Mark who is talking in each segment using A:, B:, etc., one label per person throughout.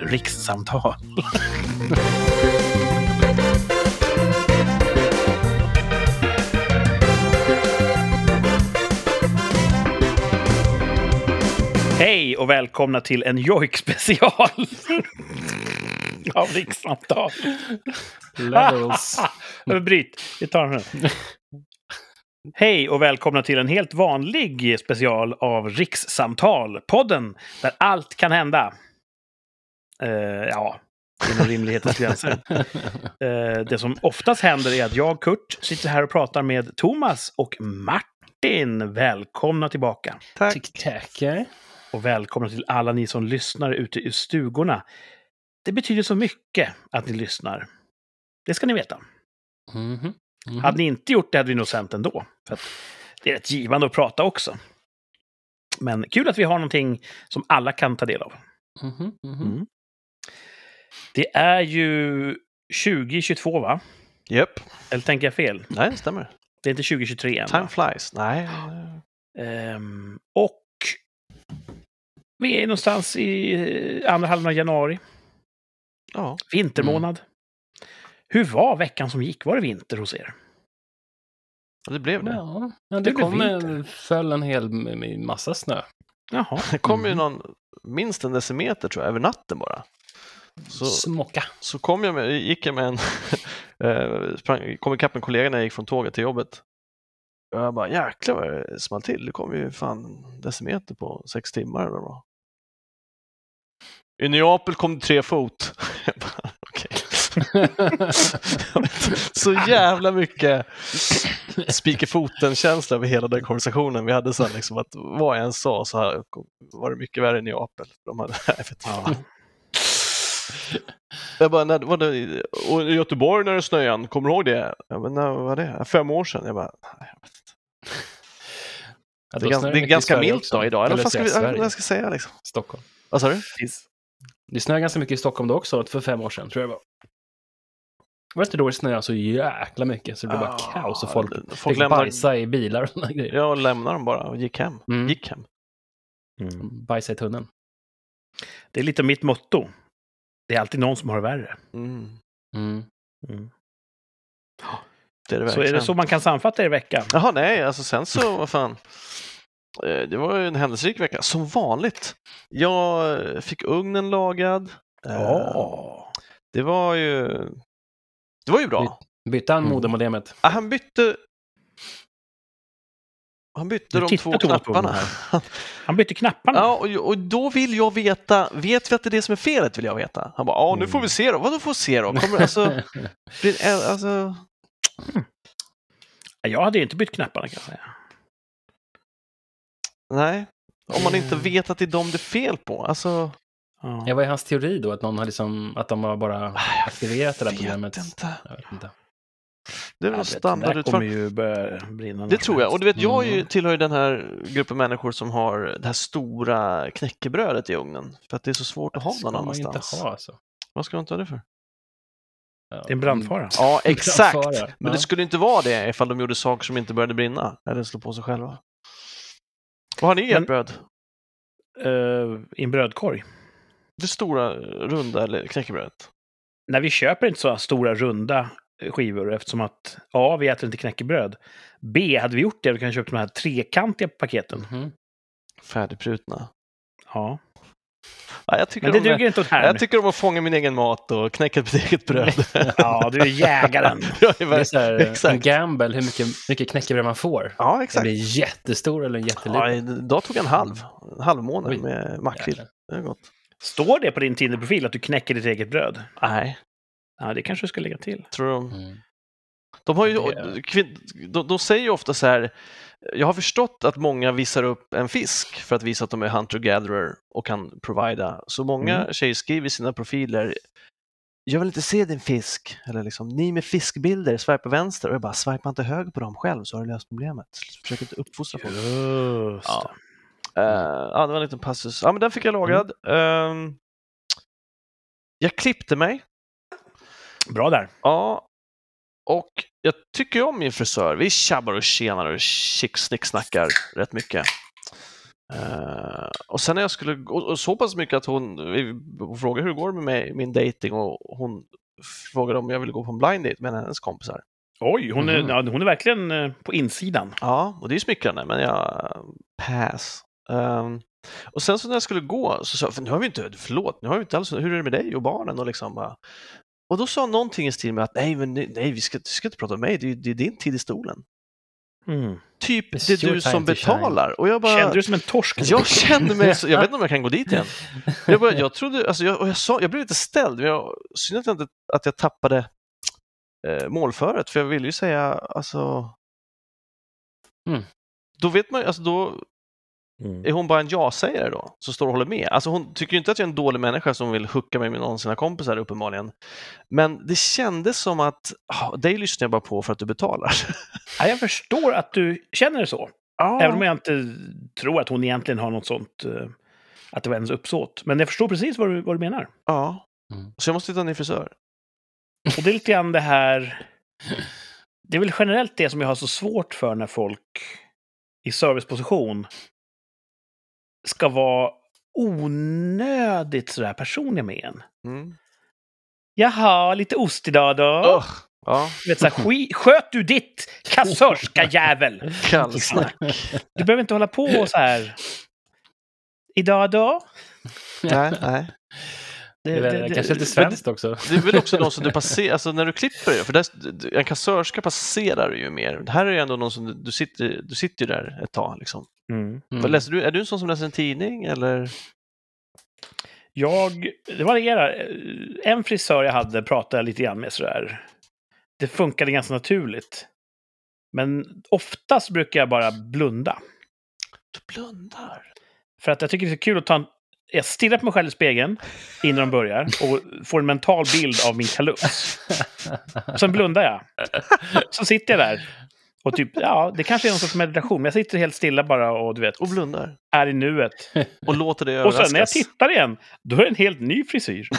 A: Rikssamtal. Hej och välkomna till en Jojk-special av Rikssamtal.
B: Levels.
A: Bryt, vi tar den nu. Hej och välkomna till en helt vanlig special av Rikssamtal, podden där allt kan hända. Eh, ja, inom rimlighetens gränser. Eh, det som oftast händer är att jag, Kurt, sitter här och pratar med Thomas och Martin. Välkomna tillbaka.
B: Tack. Tackar.
A: Och välkomna till alla ni som lyssnar ute i stugorna. Det betyder så mycket att ni lyssnar. Det ska ni veta.
B: Mhm. Mhm.
A: Hade ni inte gjort det hade vi nog sänt ändå. För att det är rätt givande att prata också. Men kul att vi har någonting som alla kan ta del av.
B: Mhm, mhm.
A: Mm. Det är ju 2022, va?
C: Japp.
A: Eller tänker jag fel?
C: Nej, det stämmer.
A: Det är inte 2023 än,
C: Time
A: va?
C: flies. Nej.
A: Ehm, och vi är någonstans i eh, andra halvan av januari.
C: Ja.
A: Vintermånad. Hur var veckan som gick? Var det vinter hos er?
C: Det blev det.
B: Ja, ja,
A: Det
B: det kom en, föll en hel massa snö.
A: Jaha.
C: Det kom ju
B: Mm.
C: någon, minst en decimeter tror jag, över natten bara. Så,
B: Smocka.
C: så kom jag med, gick jag med en, eh, sprang, kom ikapp en kollega när jag gick från tåget till jobbet. Och jag bara, jäklar vad det small till. Det kom ju fan decimeter på sex timmar eller vad. I Neapel kom det tre fot. Så jävla mycket spikerfoten-känsla över hela den konversationen vi hade sen. Liksom, att vad jag än sa så här, var det mycket värre i Neapel. De hade, jag vet inte. Jag bara, när, var det, och i Göteborg när det snöade, kommer du ihåg det? Jag bara, när var det? Fem år sedan? Jag bara, nej, jag vet inte.
B: Ja,
C: Det är, ganska, det är ganska milt då idag. Eller vad ska, vi, vad jag ska säga liksom?
B: Stockholm.
C: Vad sa du?
B: Det snöade ganska mycket i Stockholm då också, för fem år sedan tror jag det var. Var det inte då det snöade så jäkla mycket så det blev bara
C: Ah,
B: kaos och folk
C: folk
B: fick
C: lämnar,
B: bajsa i bilar och såna grejer.
C: Jag lämnade dem bara och gick hem.
B: Mm.
C: Gick hem.
A: Mm.
B: Bajsa i tunneln.
A: Det är lite mitt motto. Det är alltid någon som har det värre.
C: Mm.
B: Mm.
A: Mm.
C: Det är det
A: Så är det så man kan sammanfatta er vecka?
C: Jaha, nej, alltså sen så, vad fan. Eh, Det var ju en händelserik vecka, som vanligt. Jag eh, fick ugnen lagad.
A: Ja.
C: Det var ju, det var ju bra.
B: Bytte han
A: Mm.
B: modermodemet?
C: Ah, Han bytte han bytte de två knapparna.
A: Han bytte knapparna.
C: Ja, och, och då vill jag veta, vet vi att det är det som är felet vill jag veta. Han bara, ja nu får
A: Mm.
C: vi se då. Vadå får vi se då? Kommer, alltså, blir, alltså,
A: Jag hade ju inte bytt knapparna kan jag säga.
C: Nej. Om man inte vet att det är dem det är fel på. Alltså,
A: Ja.
B: Ja, vad är hans teori då? Att någon har liksom, att de har bara aktiverat det där problemet?
C: inte.
B: Jag vet inte.
C: Det är väl
A: det
C: standardutfall.
A: ju börja brinna.
C: Det tror jag. Och du vet, jag är ju,
B: Mm.
C: tillhör ju den här gruppen människor som har det här stora knäckebrödet i ugnen. För att det är så svårt att ha någon
B: man inte
C: annanstans.
B: ha alltså.
C: Vad ska man inte ha det för?
A: Det är en brandfara.
C: Ja, exakt.
B: Brandfara,
C: Men
B: ja.
C: det skulle inte vara det ifall de gjorde saker som inte började brinna eller slå på sig själva. Vad har ni i ert bröd?
A: Uh, I en brödkorg.
C: Det stora runda eller knäckebrödet?
A: När vi köper inte så stora runda skivor eftersom att A. Vi äter inte knäckebröd. B. Hade vi gjort det, vi kan köpt de här trekantiga paketen.
B: Mhm.
C: Färdigprutna.
A: Ja.
C: Ja, jag, tycker
A: Men det
C: om,
A: duger inte åt här.
C: jag tycker om att fånga min egen mat och knäcka mitt eget bröd.
A: Ja, du är jägaren.
C: jag är
B: Det är så här, en
C: exakt.
B: gamble hur mycket, mycket knäckebröd man får.
C: Ja,
B: Det
C: exakt.
B: blir jättestor eller en jätteliten.
C: Ja, idag tog jag en halv, en halv månad
B: Oj.
C: med makrill. Det är gott.
A: Står det på din Tinder-profil att du knäcker ditt eget bröd?
C: Nej,
A: Ja, det kanske du ska lägga till.
C: tror de.
B: Mm.
C: De, har ju,
B: Det-
C: de, de säger ju ofta så här, jag har förstått att många visar upp en fisk för att visa att de är hunter-gatherer och kan provida. Så många
A: Mm.
C: tjejer skriver i sina profiler, jag vill inte se din fisk, eller liksom, ni med fiskbilder, swipa vänster och jag bara, swipa inte höger på dem själv så har du löst problemet. Försök inte uppfostra folk.
A: Just
C: Ja. Eh, ja, det var en liten passus. Ja, men den fick jag lagad. Ehm, jag klippte mig.
A: Bra där.
C: Ja. Och jag tycker om min frisör. Vi tjabbar och tjänar och snicksnackar rätt mycket. Uh, och sen när jag skulle och så pass mycket att hon, hon frågade hur det går med mig, min dating och hon frågade om jag ville gå på en blind date med hennes kompisar.
A: Oj, hon är,
B: Mhm.
A: ja, hon är verkligen eh, på insidan.
C: Ja, och det är smickrande, men jag pass. Ehm, och sen så när jag skulle gå så sa jag, för nu har vi inte, förlåt, nu har vi inte alls, hur är det med dig och barnen och liksom bara. Och då sa någonting i stil med att nej, men nej, vi ska, du ska inte prata om mig, det är, det är din tid i stolen.
A: Mm.
C: Typ,
B: It's
C: det du som betalar. Och jag bara,
A: Kände du som en torsk?
C: jag kände mig, så, jag vet inte om jag kan gå dit igen. Jag, bara, jag trodde, alltså jag, och jag, sa, jag blev lite ställd, men jag, synd att jag, inte, att jag tappade eh, målföret, för jag ville ju säga, alltså,
B: Mm.
C: då vet man alltså då
A: Mm.
C: är hon bara en ja-sägare då, som står och håller med. Alltså hon tycker inte att jag är en dålig människa som vill hucka mig med någon av sina kompisar uppenbarligen. Men det kändes som att, ah, dig lyssnar jag bara på för att du betalar.
A: Ja, jag förstår att du känner det så.
C: Ja.
A: Även om jag inte tror att hon egentligen har något sånt, eh, att det var hennes uppsåt. Men jag förstår precis vad du, vad du menar.
C: Ja,
B: Mm.
C: så jag måste hitta en ny frisör.
A: Och det är lite grann det här... Det är väl generellt det som jag har så svårt för när folk i serviceposition ska vara onödigt sådär personliga med en.
C: Mm.
A: Jaha, lite ost idag då?
C: Ugh. Ja,
A: Du vet, så här, sköt du ditt, kassörska-jävel!
C: kallsnack.
A: Du behöver inte hålla på så här. Idag då?
C: nej, nej.
B: Det är väl kanske lite svenskt också.
C: Det är väl också någon som du passerar, alltså när du klipper dig, för där, en kassörska passerar du ju mer. Det här är ju ändå någon som, du- du sitter, du sitter ju där ett tag liksom.
A: Mm.
C: Vad Läser du, är du en sån som läser en tidning eller?
A: Jag, det varierar. En frisör jag hade pratade jag lite grann med sådär. Det funkade ganska naturligt. Men oftast brukar jag bara blunda.
C: Du blundar.
A: För att jag tycker det är så kul att ta en... Jag stirrar på mig själv i spegeln innan de börjar och får en mental bild av min kalufs. Sen blundar jag. Så sitter jag där. Och typ, ja, det kanske är någon sorts meditation, men jag sitter helt stilla bara och du vet,
C: Och blundar.
A: är i nuet.
C: Och låter dig
A: Och sen när jag
C: överraskas.
A: tittar igen, då är det en helt ny frisyr.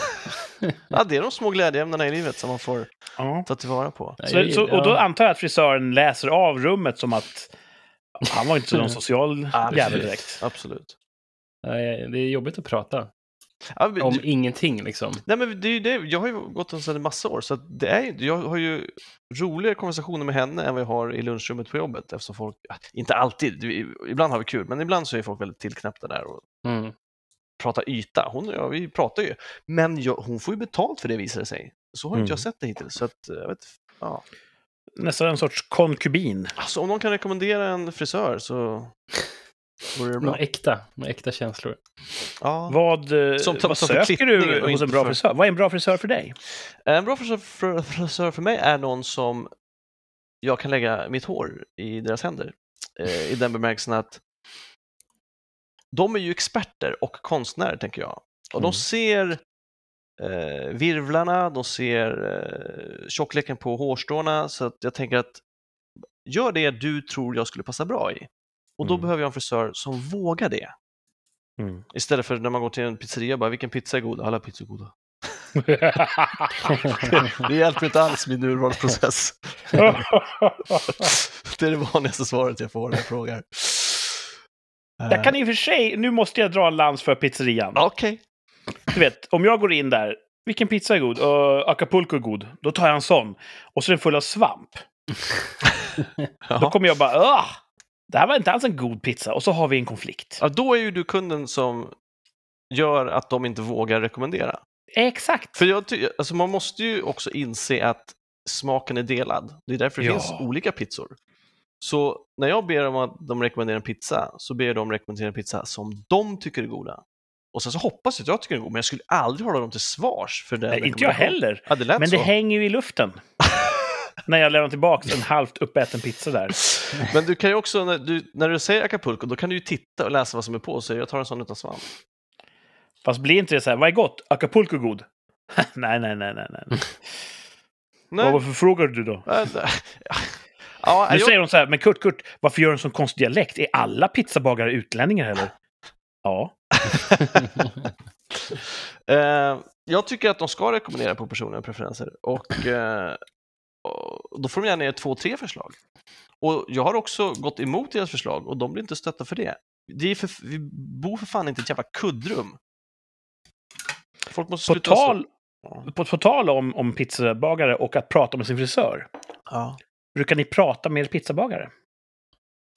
C: Ja, det är de små glädjeämnena i livet som man får
A: Ja.
C: ta tillvara på.
A: Så, så, och då antar jag att frisören läser av rummet som att han var inte så någon social jävel direkt.
C: Absolut.
B: Nej, det är jobbigt att prata
C: Ja, men
B: om
C: du,
B: ingenting liksom.
C: nej, men det är det. Jag har ju gått en sån massa år, så att det är, jag har ju roligare konversationer med henne än vad jag har i lunchrummet på jobbet. Eftersom folk, inte alltid, vi- ibland har vi kul, men ibland så är folk väldigt tillknäppta där och
B: Mm.
C: pratar yta. Hon och jag, vi pratar ju. Men jag, hon får ju betalt för det visar det sig. Så har inte
A: Mm.
C: jag sett det hittills. Så att, jag vet, ja.
A: Nästan en sorts konkubin.
C: alltså, om någon kan rekommendera en frisör så vore det bra.
B: Något äkta, några äkta känslor.
C: Ja.
A: Vad, eh,
C: Som
A: vad
C: för
A: söker du hos en bra
C: för-
A: frisör? Vad är en bra frisör för dig?
C: En bra frisör för, frisör för mig är någon som jag kan lägga mitt hår i deras händer. Eh, I den bemärkelsen att de är ju experter och konstnärer, tänker jag. Och de
A: Mm.
C: ser eh, virvlarna, de ser eh, tjockleken på hårstråna, så att jag tänker att gör det du tror jag skulle passa bra i. Och då
A: Mm.
C: behöver jag en frisör som vågar det. Istället för när man går till en pizzeria och bara, vilken pizza är god? Alla pizzor är goda. Det hjälper inte alls min urvalsprocess. Det är det vanligaste svaret jag får när jag frågar.
A: jag kan i och för sig, nu måste jag dra en lans för pizzerian.
C: Okej.
A: Du vet, om jag går in där, vilken pizza är god? Uh, Acapulco är god. Då tar jag en sån. Och så är den full av svamp. Då kommer jag bara, Åh! Det här var inte alls en god pizza. Och så har vi en konflikt.
C: Ja, då är ju du kunden som gör att de inte vågar rekommendera.
A: Exakt.
C: För jag alltså man måste ju också inse att smaken är delad. Det är därför det
A: Ja.
C: finns olika pizzor. Så när jag ber om att de rekommenderar en pizza så ber jag dem rekommendera en pizza som de tycker är goda. Och sen så hoppas jag att jag tycker den är god, men jag skulle aldrig hålla dem till svars för den
A: Nej, inte jag heller.
C: Ja, det
A: Men det
C: så.
A: hänger ju i luften. när jag lämnar tillbaka en halvt uppäten pizza där.
C: Men du kan ju också, när du, när du säger Acapulco, då kan du ju titta och läsa vad som är på och säga jag tar en sån utan svamp.
A: Fast blir inte det så här, vad är gott? Acapulco god? nej, nej, nej, nej, nej.
C: Nej.
A: Varför frågar du då?
C: Ja,
A: Nu
C: jag,
A: säger de så här, men Kurt, Kurt, varför gör du en sån konstig dialekt? Är alla pizzabagare utlänningar eller? Ja.
C: eh, jag tycker att de ska rekommendera på personliga preferenser och, eh, då får de gärna ge två, tre förslag. Och jag har också gått emot deras förslag och de blir inte stötta för det. det är för, vi bor för fan inte i ett jävla kuddrum. Folk måste
A: På
C: sluta så.
A: tal, på, på tal om, om pizzabagare och att prata med sin frisör.
C: Ja.
A: Brukar ni prata med er pizzabagare?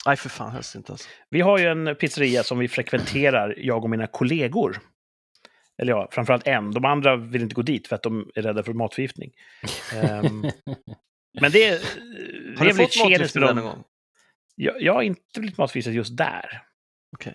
C: Nej, för fan helst inte. Alltså.
A: Vi har ju en pizzeria som vi frekventerar, jag och mina kollegor. Eller ja, framförallt en. De andra vill inte gå dit för att de är rädda för matförgiftning. Ehm, men det är...
C: Har
A: det
C: du fått
A: för
C: någon
A: dem.
C: gång?
A: Jag, jag har inte blivit matförgiftad just där.
C: Okej.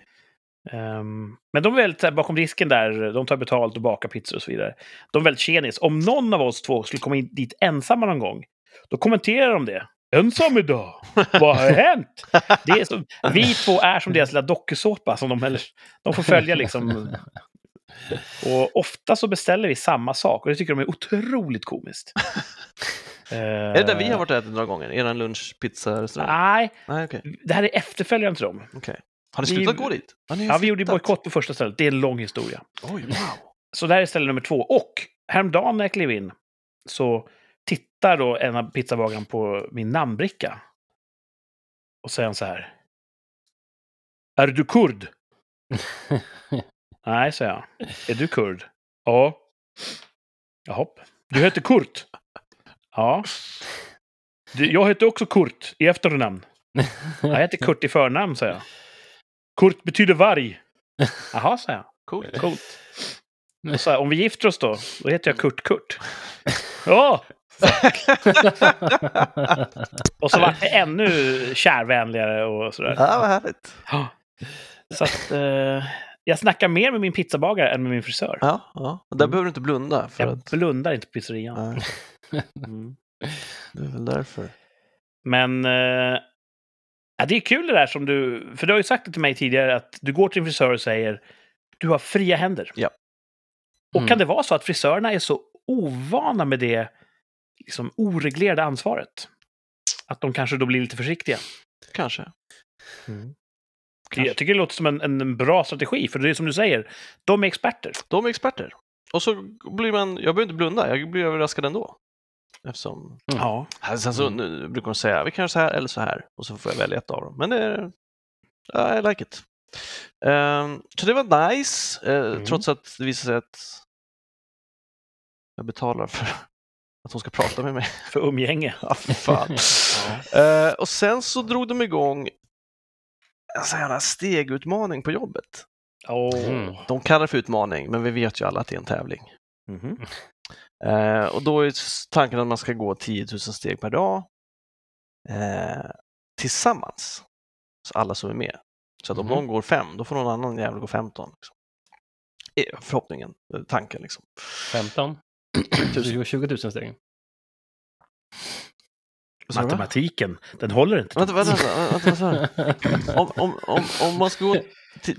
A: Ehm, men de är väldigt här, bakom disken där, de tar betalt och bakar pizzor och så vidare. De är väldigt tjenis. Om någon av oss två skulle komma in dit ensamma någon gång, då kommenterar de det. Ensam idag? Vad har hänt? Det är som, vi två är som deras lilla dokusåpa som de, de får följa liksom. Och ofta så beställer vi samma sak och det tycker de är otroligt komiskt.
C: Är det där vi har varit och ätit några gånger? Er lunchpizza-restaurang?
A: Nej,
C: Nej, okej.
A: det här är efterföljaren till dem.
C: okej. Har ni
A: Vi-
C: slutat gå dit?
A: Ja, vi gjorde bojkott på första stället. Det är en lång historia.
C: Oj, wow.
A: Så det här är ställe nummer två. Och häromdagen när jag klev in så tittar då en av pizzabagaren på min namnbricka. Och säger så här. Är du kurd? Nej, säger jag. Är du kurd? Ja. Jaha. Du heter Kurt? Ja. Du, jag heter också Kurt i efternamn. Jag heter Kurt i förnamn, säger jag. Kurt betyder varg. Jaha, säger jag.
C: Coolt.
A: Coolt. Så här, om vi gifter oss då, då heter jag Kurt Kurt. Ja! Och så var det ännu kärvänligare och sådär.
C: Ja, vad härligt.
A: Ja. Så att eh, jag snackar mer med min pizzabagare än med min frisör.
C: Ja, ja. Och där
A: Mm.
C: behöver du inte blunda. För
A: Jag
C: att,
A: blundar inte på pizzerian. Mm.
C: det är väl därför.
A: Men eh, ja, det är kul det där som du... För du har ju sagt det till mig tidigare att du går till en frisör och säger du har fria händer.
C: Ja.
A: Och
B: Mm.
A: kan det vara så att frisörerna är så ovana med det liksom, oreglerade ansvaret? Att de kanske då blir lite försiktiga?
C: Kanske.
A: Jag tycker det låter som en, en bra strategi, för det är som du säger, de är experter.
C: De är experter. Och så blir man, jag behöver inte blunda, jag blir överraskad ändå. Eftersom,
A: Ja.
C: sen så nu brukar de säga, vi kan göra så här eller så här. Och så får jag välja ett av dem. Men det är, ja, I like it. Ehm, så det var nice, eh,
A: Mm.
C: trots att det visade sig att jag betalar för att hon ska prata med mig.
A: För umgänge.
C: Ja, fan. Eh, och sen så drog de igång en sån här stegutmaning på jobbet.
B: Mm.
C: De kallar det för utmaning, men vi vet ju alla att det är en tävling.
A: Mhm.
C: Eh, och då är tanken att man ska gå 10 000 steg per dag eh, tillsammans. Så alla som är med. Så att om
B: Mhm.
C: någon går fem, då får någon annan jävel gå 15. Liksom. Är förhoppningen, eh, tanken liksom.
B: 15? 20 000 steg.
C: Vad sa du, va?
A: Matematiken, den håller inte.
C: Vänta, vänta, vänta, vänta, du? om, om, om, om man ska gå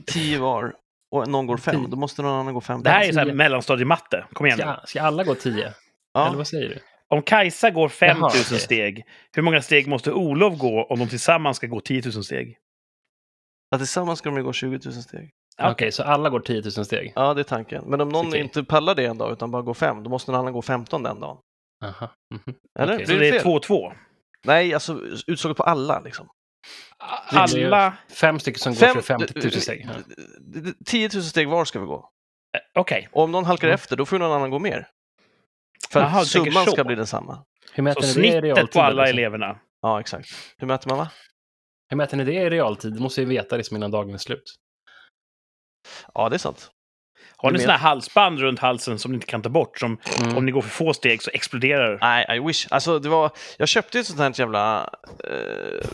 C: 10 var och någon går fem,
B: Tio.
C: då måste någon annan gå 15.
A: Det här är så här
B: Tio.
A: mellanstadiematte. Kom igen.
B: Ska, ska alla gå 10? Eller
C: ja.
B: vad säger du?
A: Om Kajsa går 5 000
B: Jaha, okej.
A: steg, hur många steg måste Olof gå om de tillsammans ska gå 10 000 steg?
C: ja, tillsammans ska de ju gå 20 000 steg.
B: Okej, så alla går 10 000 steg?
C: Ja, det är tanken. Men om någon
B: Okej.
C: inte pallar det en dag utan bara går fem, då måste någon annan gå 15 den dagen.
B: Aha. mhm.
C: Eller?
B: Okej.
A: Så det är
C: fel?
A: 2-2.
C: Nej, alltså utslaget på alla. Liksom.
B: Det
A: Alla...
B: Fem stycken som går
C: Fem-
B: för 50 000 steg. Ja.
C: d- d- 10 000 steg var ska vi gå.
A: Okej.
C: Och om någon halkar
B: Mm.
C: efter, då får någon annan gå mer. För
A: Jaha,
C: att summan ska bli densamma.
B: Hur mäter
A: Så
B: det
A: snittet
B: realtid?
A: på alla
B: liksom?
A: eleverna.
C: Ja, exakt. Hur mäter man va?
B: Hur mäter ni det i realtid? Det måste ju veta liksom innan dagen är slut.
C: Ja, det är sant.
A: Har ni såna här halsband runt halsen som ni inte kan ta bort? Som
B: Mm.
A: om ni går för få steg så exploderar
C: Nej, I wish. Alltså, det var... Jag köpte ju ett sånt här jävla eh,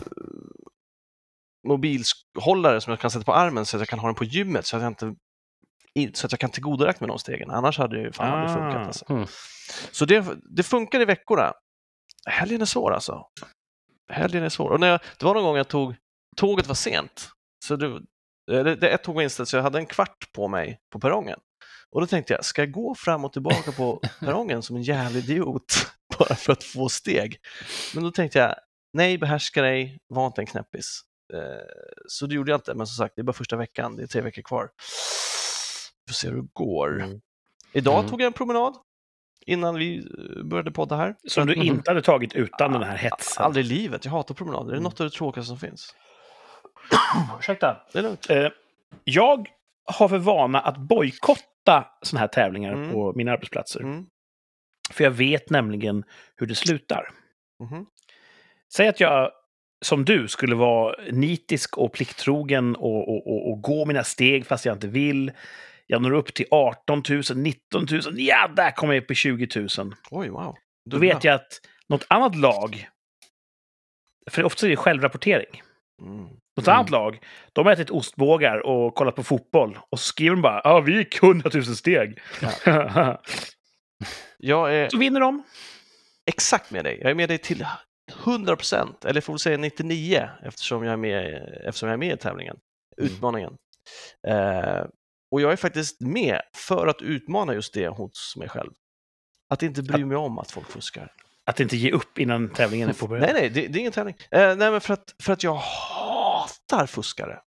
C: mobilhållare som jag kan sätta på armen så att jag kan ha den på gymmet så att jag inte så att jag kan tillgodoräkna mig de stegen. Annars hade det ju fan aldrig funkat.
A: Ah.
C: Alltså.
B: Mm.
C: Så det, det funkar i veckorna. Helgen är svår alltså. Helgen är svår. Och när jag, det var någon gång jag tog, tåget var sent. Så det, det, det, ett tåg var inställt så jag hade en kvart på mig på perrongen. Och då tänkte jag, ska jag gå fram och tillbaka på perrongen som en jävla idiot bara för att få steg? Men då tänkte jag, nej, behärska dig, var inte en knäppis. Eh, Så det gjorde jag inte, men som sagt, det är bara första veckan, det är tre veckor kvar. Vi får se hur det går.
A: Mm.
C: Idag
B: Mm.
C: tog jag en promenad innan vi eh, började podda här.
A: Som du
B: Mhm.
A: inte hade tagit utan den här hetsen.
C: Aldrig i livet, jag hatar promenader.
B: Mm.
C: Det är något av det tråkigaste som finns.
A: Ursäkta.
C: Det är lugnt.
A: Eh, jag har för vana att bojkotta såna här tävlingar
C: Mm.
A: på mina arbetsplatser.
C: Mm.
A: För jag vet nämligen hur det slutar.
C: Mhm.
A: Säg att jag, som du, skulle vara nitisk och plikttrogen och, och, och, och gå mina steg fast jag inte vill. Jag når upp till 18 000, 19 000. Ja, där kommer jag upp i 20 000.
C: Oj, wow.
A: Då vet jag att något annat lag, för ofta är det självrapportering.
C: Mm.
A: Något
B: Mm.
A: annat lag, de har ätit ostbågar och kollat på fotboll. Och så skriver de bara ja, vi gick 100 000 steg.
C: Jag är
A: så vinner de.
C: exakt med dig. Jag är med dig till 100 procent, eller får vi säga 99 eftersom jag är med, eftersom jag är med i tävlingen,
B: Mm.
C: utmaningen. Eh, och jag är faktiskt med för att utmana just det hos mig själv. Att inte bry mig om att folk fuskar.
A: Att inte ge upp innan tävlingen är påbörjad.
C: Nej, nej, det, det är ingen tävling. Eh, nej, men för att, för att jag hatar fuskare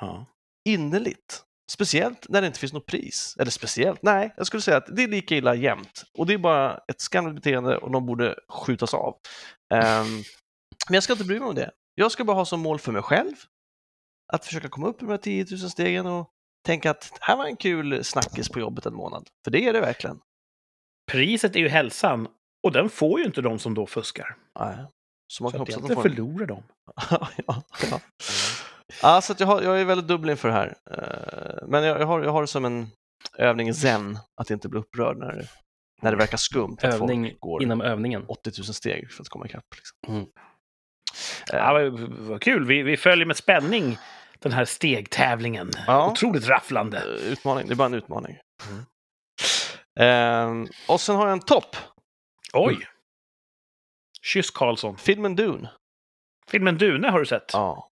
A: Ja.
C: innerligt. Speciellt när det inte finns något pris. Eller speciellt, nej, jag skulle säga att det är lika illa jämt. Och det är bara ett skamligt beteende och de borde skjutas av. Ehm, men jag ska inte bry mig om det. Jag ska bara ha som mål för mig själv att försöka komma upp i de här 10 000 stegen och tänka att det här var en kul snackis på jobbet en månad. För det är det verkligen.
A: Priset är ju hälsan. Och den får ju inte de som då fuskar.
C: Nej. Så man
A: Så
C: kan
A: att
C: hoppas att de får
A: förlorar de.
C: ja, ja. ja, så att jag, har, jag är väldigt dubbel inför det här. Eh, Men jag, jag, har, jag har det som en övning i zen, att inte bli upprörd när det, när det verkar skumt att
B: Övning
C: folk går
B: inom övningen.
C: 80 000 steg för att komma ikapp. Liksom.
B: Mm.
C: Eh,
A: Ja, vad, vad kul. Vi, vi följer med spänning den här stegtävlingen.
C: Ja.
A: Otroligt rafflande.
C: Eh, Utmaning, det är bara en utmaning.
A: Mm.
C: Eh, och sen har jag en topp,
A: Oj! Kyss Karlsson.
C: filmen Dune.
A: Filmen Dune har du sett.
C: Ja.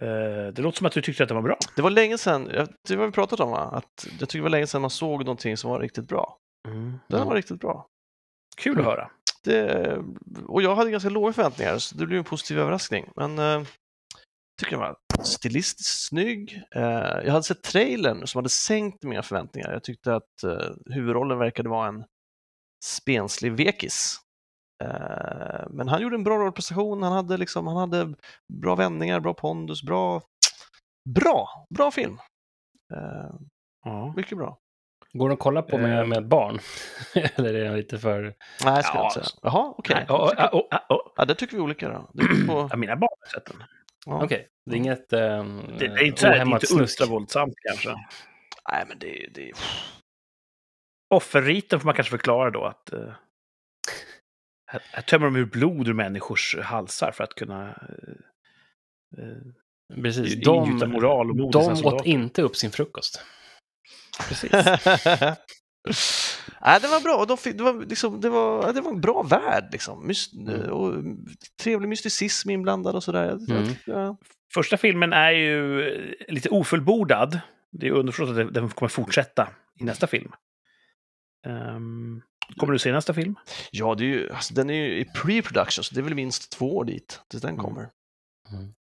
A: Eh, det låter som att du tyckte att den var bra.
C: Det var länge sedan, jag- det har vi pratat om va? Att jag tycker det var länge sedan man såg någonting som var riktigt bra. Den var riktigt bra.
A: Kul att höra.
C: det, och jag hade ganska låga förväntningar, så det blev en positiv överraskning. Men eh, tycker den var stilistiskt snygg. Eh, jag hade sett trailern som hade sänkt mina förväntningar. Jag tyckte att eh, huvudrollen verkade vara en spenslig vekis. Eh, men han gjorde en bra rollprestation, han hade, liksom, han hade bra vändningar, bra pondus, bra, bra, bra film. Eh,
A: Ja.
C: mycket bra.
B: Går det att kolla på med,
A: Eh.
B: med barn? Eller är det lite för...
C: Nej, jag ska
A: Ja,
C: inte säga. Jaha, okej.
A: Och-
C: Ja, det tycker vi olika då. Det på,
A: Ja, mina barn har sett den.
C: ja.
B: Okej, det är inget um,
A: Det, det är inte, så här, det är
B: ohämmat
A: inte ultravåldsamt kanske.
C: Nej, men det, det,
A: Offerriten får man kanske förklara då att eh, här, här tömmer de ur blod ur människors halsar för att kunna eh, eh,
B: Precis. De,
A: moral och mod
B: de åt
A: soldater.
B: inte upp sin frukost.
A: Precis.
C: Nej, det var bra. De fick, det, var liksom, det, var, det var en bra värld. Liksom. Mys,
B: Mm.
C: och trevlig mysticism inblandad och sådär.
B: Mm.
C: Ja.
A: Första filmen är ju eh, lite ofullbordad. Det är underförstått att den kommer fortsätta i nästa film. Ehm, kommer du se nästa film?
C: ja, det är ju, alltså, den är ju i pre-production, så det är väl minst två år dit, tills den
B: Mm.
C: kommer.
B: Mm.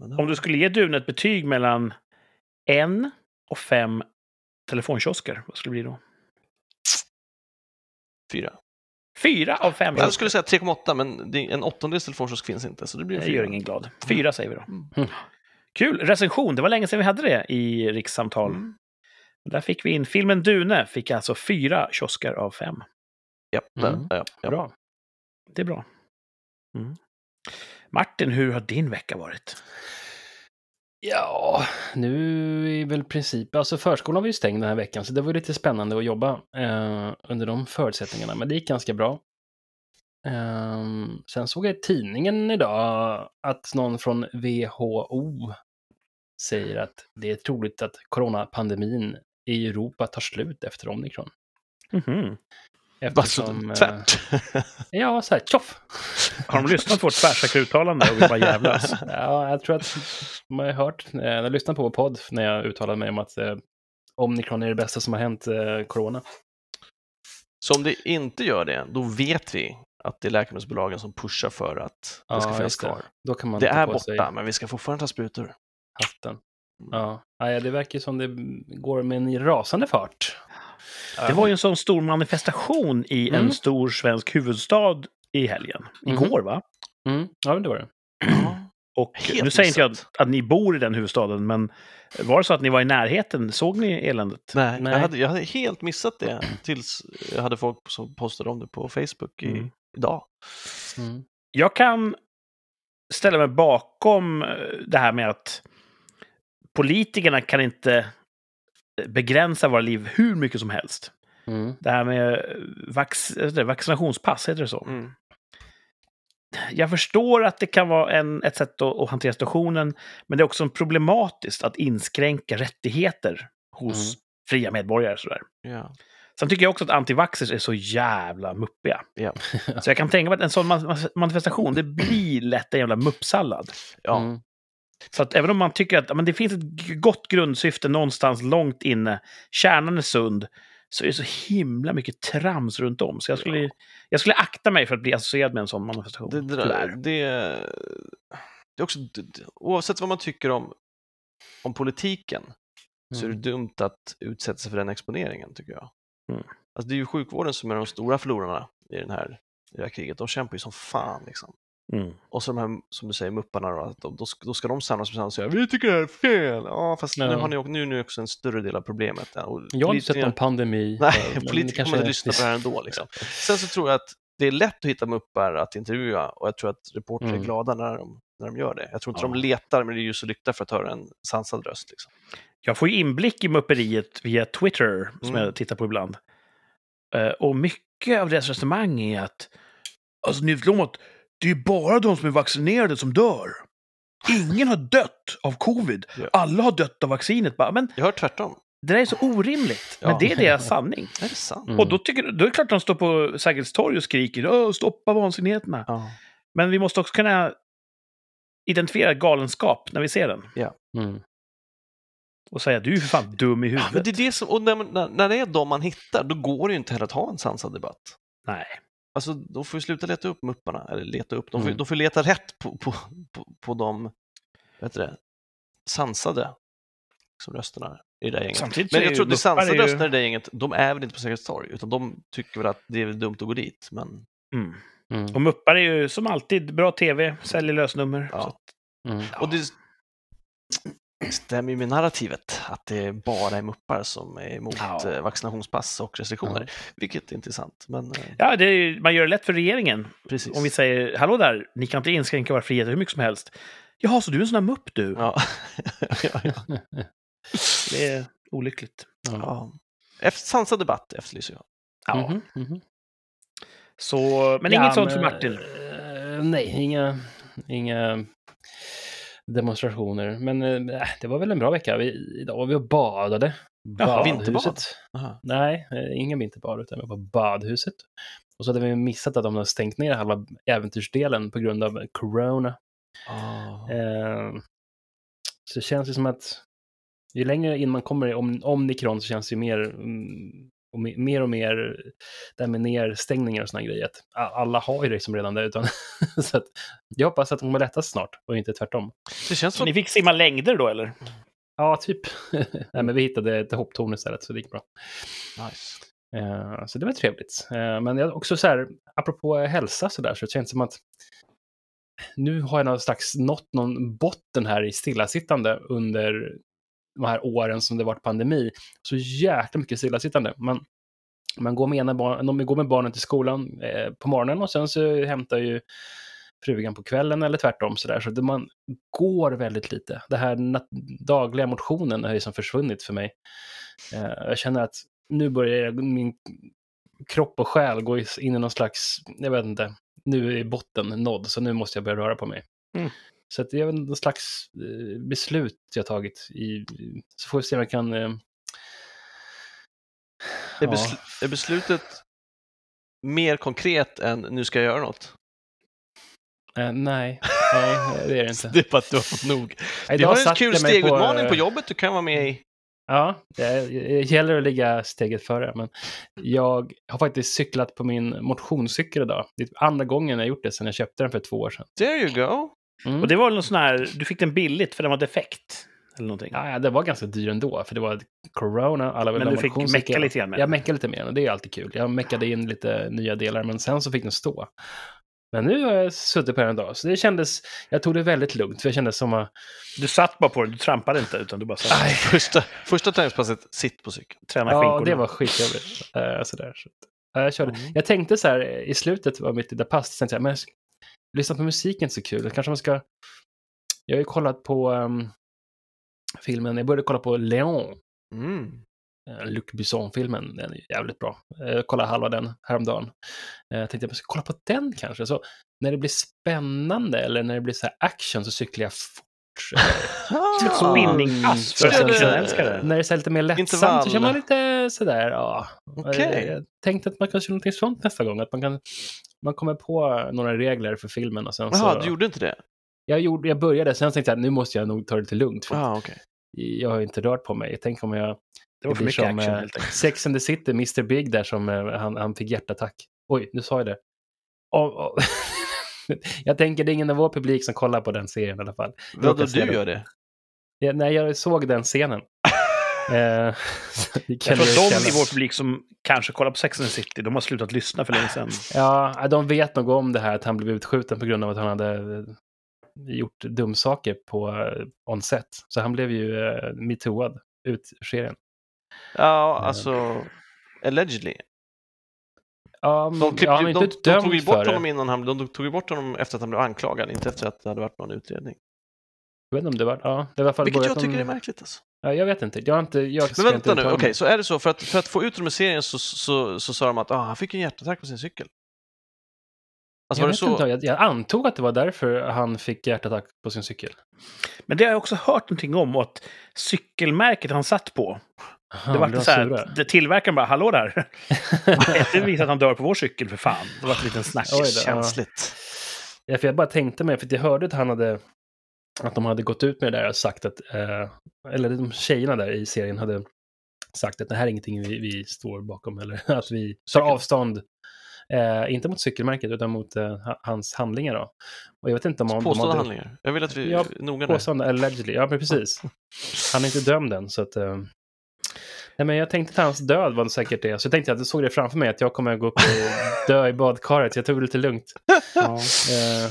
C: Men,
A: Om du skulle ge Dune ett betyg mellan en och fem telefonkiosker, vad skulle det bli då?
C: Fyra.
A: Fyra av fem
C: Jag skulle säga 3,8, men en åttondels telefonkiosk finns inte, så det blir
A: Det
C: fyra.
A: gör ingen glad. Fyra säger vi då.
C: Mm.
A: Kul! Recension, det var länge sedan vi hade det i rikssamtal.
C: Mm.
A: Där fick vi in filmen Dune, fick alltså fyra kiosker av fem.
C: Ja,
B: Mm.
C: ja, ja.
B: Bra.
A: Det är bra. Mm. Martin, hur har din vecka varit?
B: Ja, nu är väl princip... Alltså förskolan var ju stängd den här veckan, så det var lite spännande att jobba eh, under de förutsättningarna. Men det gick ganska bra. Ehm, sen såg jag i tidningen idag att någon från WHO säger att det är troligt att coronapandemin i Europa tar slut efter omikron.
A: Mhm.
C: Alltså,
B: Eftersom, eh,
C: tvärt.
B: ja, så här, tjoff!
A: Har de lyssnat på vårt tvärsäkra uttalande och vill bara jävlas?
B: Ja, jag tror att man har hört, eh, jag har lyssnat på vår podd när jag uttalade mig om att eh, Omikron är det bästa som har hänt eh, corona.
C: Så om det inte gör det, då vet vi att det är läkemedelsbolagen som pushar för att det ska finnas kvar.
B: Då kan man
C: Det är
B: på sig
C: borta, men vi ska fortfarande ta sprutor.
B: hatten. Ja. Nej, det verkar som det går med en rasande fart.
A: Det var ju en sån stor manifestation i
B: Mm.
A: en stor svensk huvudstad i helgen.
B: Mhm.
A: Igår, va?
B: Mm. Ja, det var det.
A: Och
C: Helt
A: nu säger inte jag
C: missat.
A: att ni bor i den huvudstaden, men var det så att ni var i närheten? Såg ni eländet?
C: Nej,
B: Nej.
C: Jag, hade, jag hade helt missat det tills jag hade folk som postade om det på Facebook i,
A: Mm.
C: idag.
B: Mm.
A: Jag kan ställa mig bakom eh, det här med att politikerna kan inte begränsa våra liv hur mycket som helst.
B: Mm.
A: Det här med vax, heter det, vaccinationspass, heter det så?
C: Mm.
A: Jag förstår att det kan vara en, ett sätt att, att hantera situationen, men det är också problematiskt att inskränka rättigheter hos
B: Mm.
A: fria medborgare. Sådär.
C: Ja.
A: Sen tycker jag också att antivaxxers är så jävla muppiga.
C: Ja.
A: Så jag kan tänka mig att en sån man- manifestation, det blir lätt en jävla muppsallad.
C: Ja.
B: Mm.
A: Så att även om man tycker att men det finns ett gott grundsyfte någonstans långt inne, kärnan är sund, så är det så himla mycket trams runt om. Så jag skulle,
C: Ja.
A: jag skulle akta mig för att bli associerad med en sån manifestation.
C: Det, det, där, det, det är också, det- oavsett vad man tycker om, om politiken, så är det
B: Mm.
C: dumt att utsätta sig för den exponeringen, tycker jag.
A: Mm.
C: Alltså, det är ju sjukvården som är de stora förlorarna i, den här, i det här kriget. De kämpar ju som fan. Liksom.
A: Mm.
C: Och så de här, som du säger, mupparna då, att de, då, ska, då ska de samlas tillsammans och säga vi tycker det här är fel. Ja, fast nu
B: Ja.
C: har ni också- nu, nu är också en större del av problemet. Ja, och
B: Jag har inte sett någon pandemi.
C: Nej, politiker kommer inte
B: är-
C: lyssna på det här ändå. Liksom. Sen så tror jag att det är lätt att hitta muppar att intervjua och jag tror att reportrar är
B: Mm.
C: glada när de, när de gör det. Jag tror inte
A: Ja.
C: de letar med ljus och lykta för att höra en sansad röst. Liksom.
A: Jag får ju inblick i mupperiet via Twitter, som
C: Mm.
A: jag tittar på ibland. Eh, och mycket av deras resonemang är att alltså, om att det är bara de som är vaccinerade som dör. Ingen har dött av covid.
C: Ja.
A: Alla har dött av vaccinet. Bara, Men
C: Jag hör tvärtom.
A: det där är så orimligt.
C: Ja.
A: Men det är deras sanning.
C: Är det sant?
B: Mm.
A: Och då, tycker, då är det klart att de står på Sergels torg och skriker stoppa vansinnigheterna.
C: Ja.
A: Men vi måste också kunna identifiera galenskap när vi ser den.
B: Mm.
A: Och säga du är ju för fan dum i
C: Ja,
A: huvudet.
C: men det är det som, och när, när, när det är de man hittar, då går det ju inte heller att ha en sansad debatt.
A: Nej.
C: Alltså, de får ju sluta leta upp mupparna, eller leta upp, de får,
B: Mm.
C: de får leta rätt på, på, på, på de, heter det, sansade som rösterna i det där gänget.
A: Samtidigt
C: Men jag tror att det
A: muppar
C: sansade
A: är ju-
C: rösterna i det gänget, de är väl inte på Sergels torg, utan de tycker väl att det är dumt att gå dit. Men
A: Mm.
B: Mm.
A: Och muppar är ju som alltid bra tv, säljer lösnummer.
C: Ja.
A: Så att,
B: Mm.
C: Och det stämmer ju med narrativet, att det bara är muppar som är emot
A: Ja.
C: eh, vaccinationspass och restriktioner, vilket är intressant. Men eh,
A: ja, det är, man gör det lätt för regeringen.
C: precis.
A: Om vi säger hallå där, ni kan inte inskränka våra friheter hur mycket som helst. Jaha, så du är en sån där mupp du?
C: Ja. ja, ja.
A: Det är olyckligt.
B: Ja.
C: ja. Efter, sansad debatt efterlyser jag.
A: Ja.
B: Mhm, mhm.
A: Så, men
B: Ja,
A: inget sånt för
B: men,
A: Martin.
B: eh, nej, inga, inga demonstrationer. Men eh, det var väl en bra vecka. Vi, idag var vi och badade.
A: Jaha,
C: vinterbad?
B: Nej, eh, inga vinterbad, utan vi var på badhuset. Och så hade vi missat att de hade stängt ner halva äventyrsdelen på grund av corona.
C: Ah.
B: Eh, så det känns ju som att ju längre in man kommer i om, omikron så känns det ju mer, mm, och me- mer och mer det här med nedstängningar och såna grejer. Att alla har ju det som redan det. Utan, så att jag hoppas att de kommer lättas snart och inte tvärtom.
C: Det känns som
A: ni fick simma längder då, eller?
B: Ja, typ. Nej, men vi hittade ett hopptorn istället, så det gick bra.
C: nice.
B: Eh, så det var trevligt. Eh, men jag också så här, apropå hälsa så där, så det känns som att nu har jag någon slags nått någon botten här i stillasittande under de här åren som det varit pandemi. Så jäkla mycket stillasittande. Man, man går med, ena barn, de går med barnen till skolan eh, på morgonen och sen så hämtar ju frugan på kvällen eller tvärtom så där. Så det, man går väldigt lite. Det här dagliga motionen har ju som försvunnit för mig. Eh, jag känner att nu börjar min kropp och själ gå in i någon slags, jag vet inte, nu är botten nådd, så nu måste jag börja röra på mig.
A: Mm.
B: Så det är väl någon slags eh, beslut jag tagit i, så får vi se om jag kan... Eh,
C: Är,
B: ja.
C: besl- är beslutet mer konkret än nu ska jag göra något?
B: Eh, nej, nej, det är det inte.
C: Det är bara att du har fått nog. Vi
B: Idag
C: har en kul stegutmaning på
B: eh,
C: jobbet du kan vara med i.
B: Ja, det gäller att ligga steget före. Men jag har faktiskt cyklat på min motionscykel idag. Det är andra gången jag gjort det sedan jag köpte den för två år sedan.
C: There you go.
B: Mm.
A: Och det var väl någon sån här, du fick den billigt för den var defekt. Eller någonting.
B: Ja, det var ganska dyr ändå, för det var corona. Alla
A: Men du fick mecka lite grann med
B: Jag meckade lite mer och det är alltid kul. Jag meckade in lite nya delar, men sen så fick den stå. Men nu har jag suttit på den en dag, så det kändes... Jag tog det väldigt lugnt, för jag kände som att...
A: Du satt bara på den, du trampade inte, utan du bara satt
B: Aj,
C: Första, första träningspasset, sitt på cykeln.
A: tränade
B: ja,
A: skinkorna.
B: det var skitjobbigt. Uh, sådär. Så, uh, jag, körde.
C: Mm.
B: jag tänkte så här, i slutet av mitt lilla pass, tänkte jag, men lyssna på musiken så kul. Kanske man ska... Jag har ju kollat på ehm, filmen, jag började kolla på Leon.
C: Mm.
B: Eh, Luc Besson-filmen, den är jävligt bra. Eh, Jag kollade halva den häromdagen. Eh, Jag tänkte att jag ska kolla på den kanske. Så när det blir spännande eller när det blir så här action så cyklar jag
A: ett spinningpass för
C: Ska det-
A: actionälskare.
B: När det är lite mer lättsamt
C: Intervall.
B: så kör man lite sådär, ja. Eh, Jag tänkte att man kanske köra någonting sånt nästa gång. Att man kan man kommer på några regler för filmen och sen
C: Jaha,
B: så...
C: du gjorde inte det?
B: jag, gjorde, jag började, sen tänkte jag att nu måste jag nog ta det lite lugnt. För
C: Ah, okej.
B: jag har ju inte rört på mig. Tänk om jag
A: Det var för mycket
B: som,
A: action
B: eh,
A: enkelt.
B: Sex and the City, Mr Big där som eh, han, han fick hjärtattack. Oj, nu sa jag det. Och, och, jag tänker det är ingen av vår publik som kollar på den serien i alla fall.
C: Vadå, du gör det?
B: Ja, när jag såg den scenen. eh,
A: Jag tror de i vår publik som kanske kollar på Sex and the City, de har slutat lyssna för länge sedan.
B: Ja, de vet nog om det här att han blev utskjuten på grund av att han hade eh, gjort dumsaker på eh, on set. Så han blev ju uh, metooad ut ur serien.
C: Ja, alltså... Allegedly.
B: Ja,
C: De, klippte,
B: ja,
C: de,
B: inte
C: de
B: dömd
C: tog ju bort honom innan han... De tog ju bort honom efter att han blev anklagad, inte efter att det hade varit någon utredning.
B: Jag vet inte om det var... Ja, det var
C: Vilket jag tycker
B: någon-
C: är märkligt alltså.
B: Ja, jag vet inte. Jag har inte... Jag
C: Men
B: inte
C: vänta nu,
B: uttala
C: okej,
B: mig.
C: så är det så, för att, för att få ut dem i serien så, så, så sa de att ah, han fick en hjärtattack på sin cykel. Alltså
B: jag,
C: var det
B: vet
C: så?
B: inte, jag, jag antog att det var därför han fick hjärtattack på sin cykel.
A: Men det har jag också hört någonting om, att cykelmärket han satt på, det var så här, det- tillverkaren bara, hallå där! Det visar att han dör på vår cykel för fan. Det var en liten snack.
B: Oj då.
C: Känsligt.
B: Ja, för jag bara tänkte mig, för jag hörde att han hade... Att de hade gått ut med det där och sagt att... Eh, eller de tjejerna där i serien hade sagt att det här är ingenting vi, vi står bakom. Eller att vi tar avstånd. Eh, inte mot cykelmärket utan mot eh, ha- hans handlingar. Då. Och jag vet inte om de
C: Påstådda
B: hade...
C: handlingar. Jag vill att vi
B: Ja,
C: noga där.
B: Påstående, allegedly. Ja, men precis. Han är inte dömd än, så att... Nej, men jag tänkte att hans död var säkert det. Så jag tänkte att jag såg det framför mig, att jag kommer att gå upp och dö i badkaret. Så jag tog det lite lugnt.
A: Ja.
B: Eh,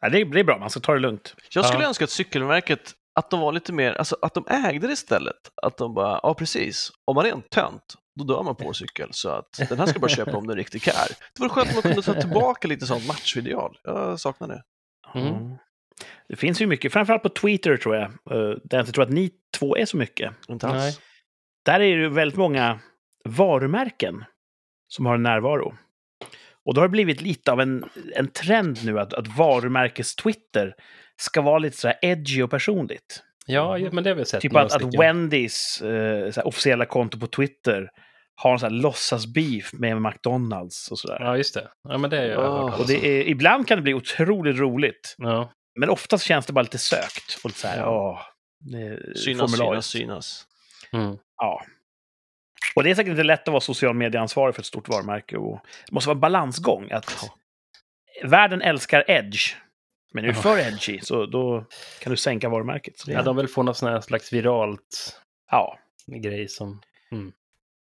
A: Ja, det, är, det är bra, man ska ta det lugnt.
C: Jag skulle
B: Ja.
C: önska att cykelmärket, att de var lite mer, alltså att de ägde det istället. Att de bara, ja precis, om man är en tönt, då dör man på en cykel. Så att den här ska bara köpa om den är riktigt kär. Det vore skönt om man kunde ta tillbaka lite sånt matchideal. Jag saknar det.
B: Mm.
A: Det finns ju mycket, framförallt på Twitter tror jag, eh, där jag inte tror att ni två är så mycket.
C: Inte alls.
B: Nej.
A: Där är det väldigt många varumärken som har en närvaro. Och då har det blivit lite av en, en trend nu att, att varumärkes-Twitter ska vara lite så här edgy och personligt.
B: Ja, men det har vi sett.
A: Typ att, att. Wendys eh, så här, officiella konto på Twitter har en sån här låtsas-beef med McDonalds och sådär.
B: Ja, just det. Ja, men det är ju...
C: Åh.
A: Och det är, ibland kan det bli otroligt roligt,
B: Ja.
A: men oftast känns det bara lite sökt. Och lite så här,
B: Ja.
A: åh,
C: Synas, synas, synas.
B: Mm.
A: Ja. Och det är säkert inte lätt att vara social medieansvarig för ett stort varumärke. Och det måste vara en balansgång. Att Världen älskar edge. Men är du för edgy, så då kan du sänka varumärket.
B: Ja, de vill få någon sån här slags viralt
A: ja.
B: grej som...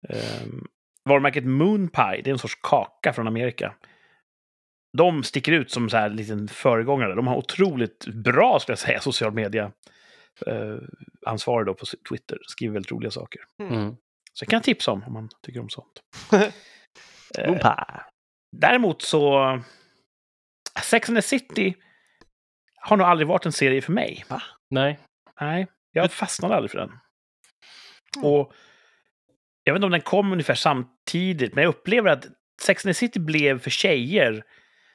A: Ehm, varumärket Moonpie, det är en sorts kaka från Amerika. De sticker ut som så här liten föregångare. De har otroligt bra, skulle jag säga, social media eh, ansvarig då på Twitter. Skriver väldigt roliga saker.
B: Mm.
A: Så jag kan tipsa om, om man tycker om sånt. Eh. Däremot så... Sex and the City har nog aldrig varit en serie för mig.
B: Nej.
A: Nej, jag fastnade aldrig för den.
C: Mm.
A: Och jag vet inte om den kom ungefär samtidigt, men jag upplever att Sex and the City blev för tjejer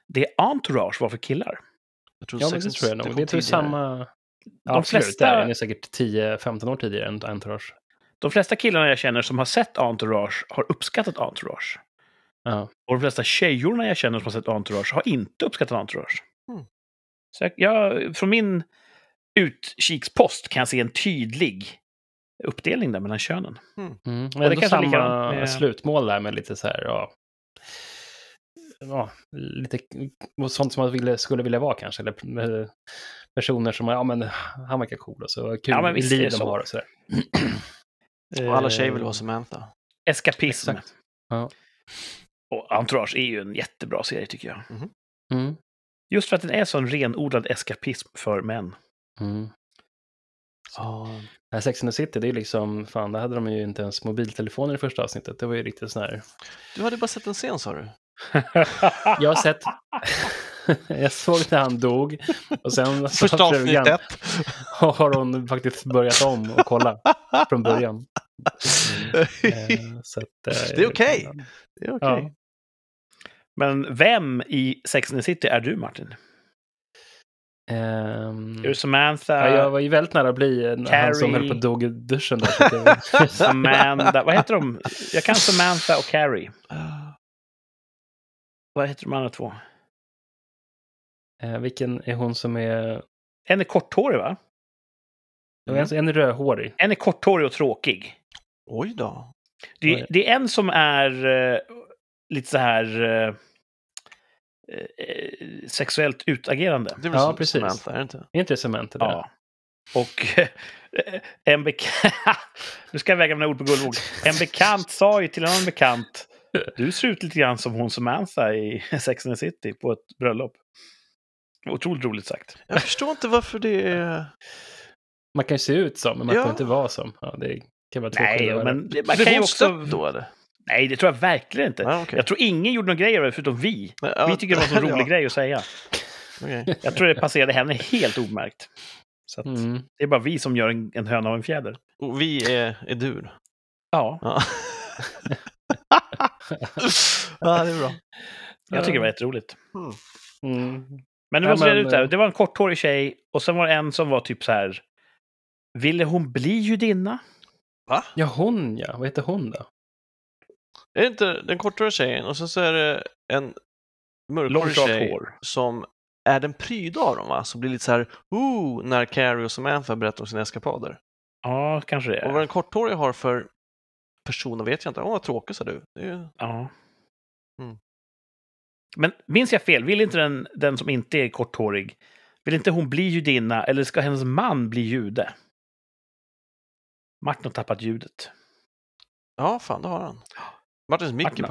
A: det Entourage var för killar.
C: Jag tror
B: Ja,
C: Sex
B: det
C: and
B: tror jag nog. Det
C: tidigare.
B: samma...
A: De
B: Absolut,
A: flesta-
B: där. Den är säkert 10-15 år tidigare än Entourage.
A: De flesta killarna jag känner som har sett Entourage har uppskattat Entourage.
B: Ja.
A: Och de flesta tjejorna jag känner som har sett Entourage har inte uppskattat Entourage.
C: Mm.
A: Så jag, jag, från min utkikspost kan jag se en tydlig uppdelning där mellan könen.
B: Mm.
A: det
B: Men det
A: kanske är
B: samma
A: likadant med-
B: slutmål där med lite så här, ja... ja, lite sånt som man ville, skulle vilja vara kanske. Eller eh, personer som, ja men han verkar cool och så kul
A: Ja, men visst är
B: liv de
A: så.
B: har och sådär.
C: Och alla tjejer vill
B: Eh,
C: vara Samantha.
A: Eskapism.
B: Exakt. Ja.
A: Och Entourage är ju en jättebra serie tycker jag.
B: Mm.
A: Just för att den är så en renodlad eskapism för män.
B: Mm.
C: Ja.
B: Det här Sex and the City, det är liksom, fan, där hade de ju inte ens mobiltelefoner i första avsnittet. Det var ju riktigt sån här.
C: Du hade bara sett en scen sa du?
B: Jag har sett, jag såg när han dog och sen så
C: Första avsnittet.
B: har hon faktiskt börjat om och kolla från början. Eh, så att, eh,
C: Det är okej. Det är okej.
B: Ja.
A: Men vem i Sex and the City är du, Martin?
B: Ehm,
A: Är du Samantha?
B: ja, jag var ju väldigt nära att bli en, han som
A: Carrie.
B: höll på att dog i duschen. Där,
A: Amanda? Vad heter de? Jag kan Samantha och Carrie. Vad heter de andra två?
B: eh, vilken är hon som är...
A: En är korthårig, va?
B: En, en är rödhårig.
A: En är korthårig och tråkig.
C: Oj då.
A: Det, det är en som är eh, lite så här eh, eh, sexuellt utagerande.
C: Det är väl
B: Ja,
C: som
B: precis.
C: Samantha, är det inte?
B: Är inte det Samantha? det?
A: Ja. Och en bekant... nu ska jag väga mina ord på guldvåg. En bekant sa ju till en annan bekant du ser ut lite grann som hon Samantha i Sex and the City på ett bröllop. Otroligt roligt sagt.
C: Jag förstår inte varför det är...
B: Man kan ju se ut som, men man
C: Ja.
B: kan inte vara som. Ja, det kan vara två
A: Nej,
B: skillnader.
A: men det- man kan ju också...
C: då eller?
A: Nej, det tror jag verkligen inte.
C: Ja, okej.
A: Jag tror ingen gjorde någon grej av det förutom vi.
C: Ja,
A: Vi tycker det var en så rolig
C: ja,
A: grej att säga.
C: okej.
A: Jag tror det passerade henne helt omärkt. Så att
B: Mm.
A: det är bara vi som gör en, en höna av en fjäder.
C: Och vi är, är dur.
A: Ja,
C: Ja. ja, det är bra.
A: jag tycker det var jätteroligt.
B: Mm.
A: Men nu
B: Ja,
A: måste jag
B: men,
A: ut där.
B: eh,
A: Det var en korthårig tjej och sen var det en som var typ så här. Ville hon bli judinna?
B: Ja, hon ja. Vad heter hon då?
C: Är det inte den kortare tjejen och sen så är det en mörkhårig tjej
A: hår.
C: som är den pryda av dem va? Som blir lite så här, ooh, när Carrie och Samantha berättar om sina eskapader.
A: Ja, kanske det
C: Och vad
A: är.
C: den korthåriga har för personer vet jag inte. Åh, vad tråkig sa du. Ju...
A: Ja.
C: Mm.
A: Men minns jag fel? Vill inte den, den som inte är korthårig, vill inte hon bli judinna eller ska hennes man bli jude? Martin har tappat ljudet.
C: Ja, fan, det har han. Martins Mickey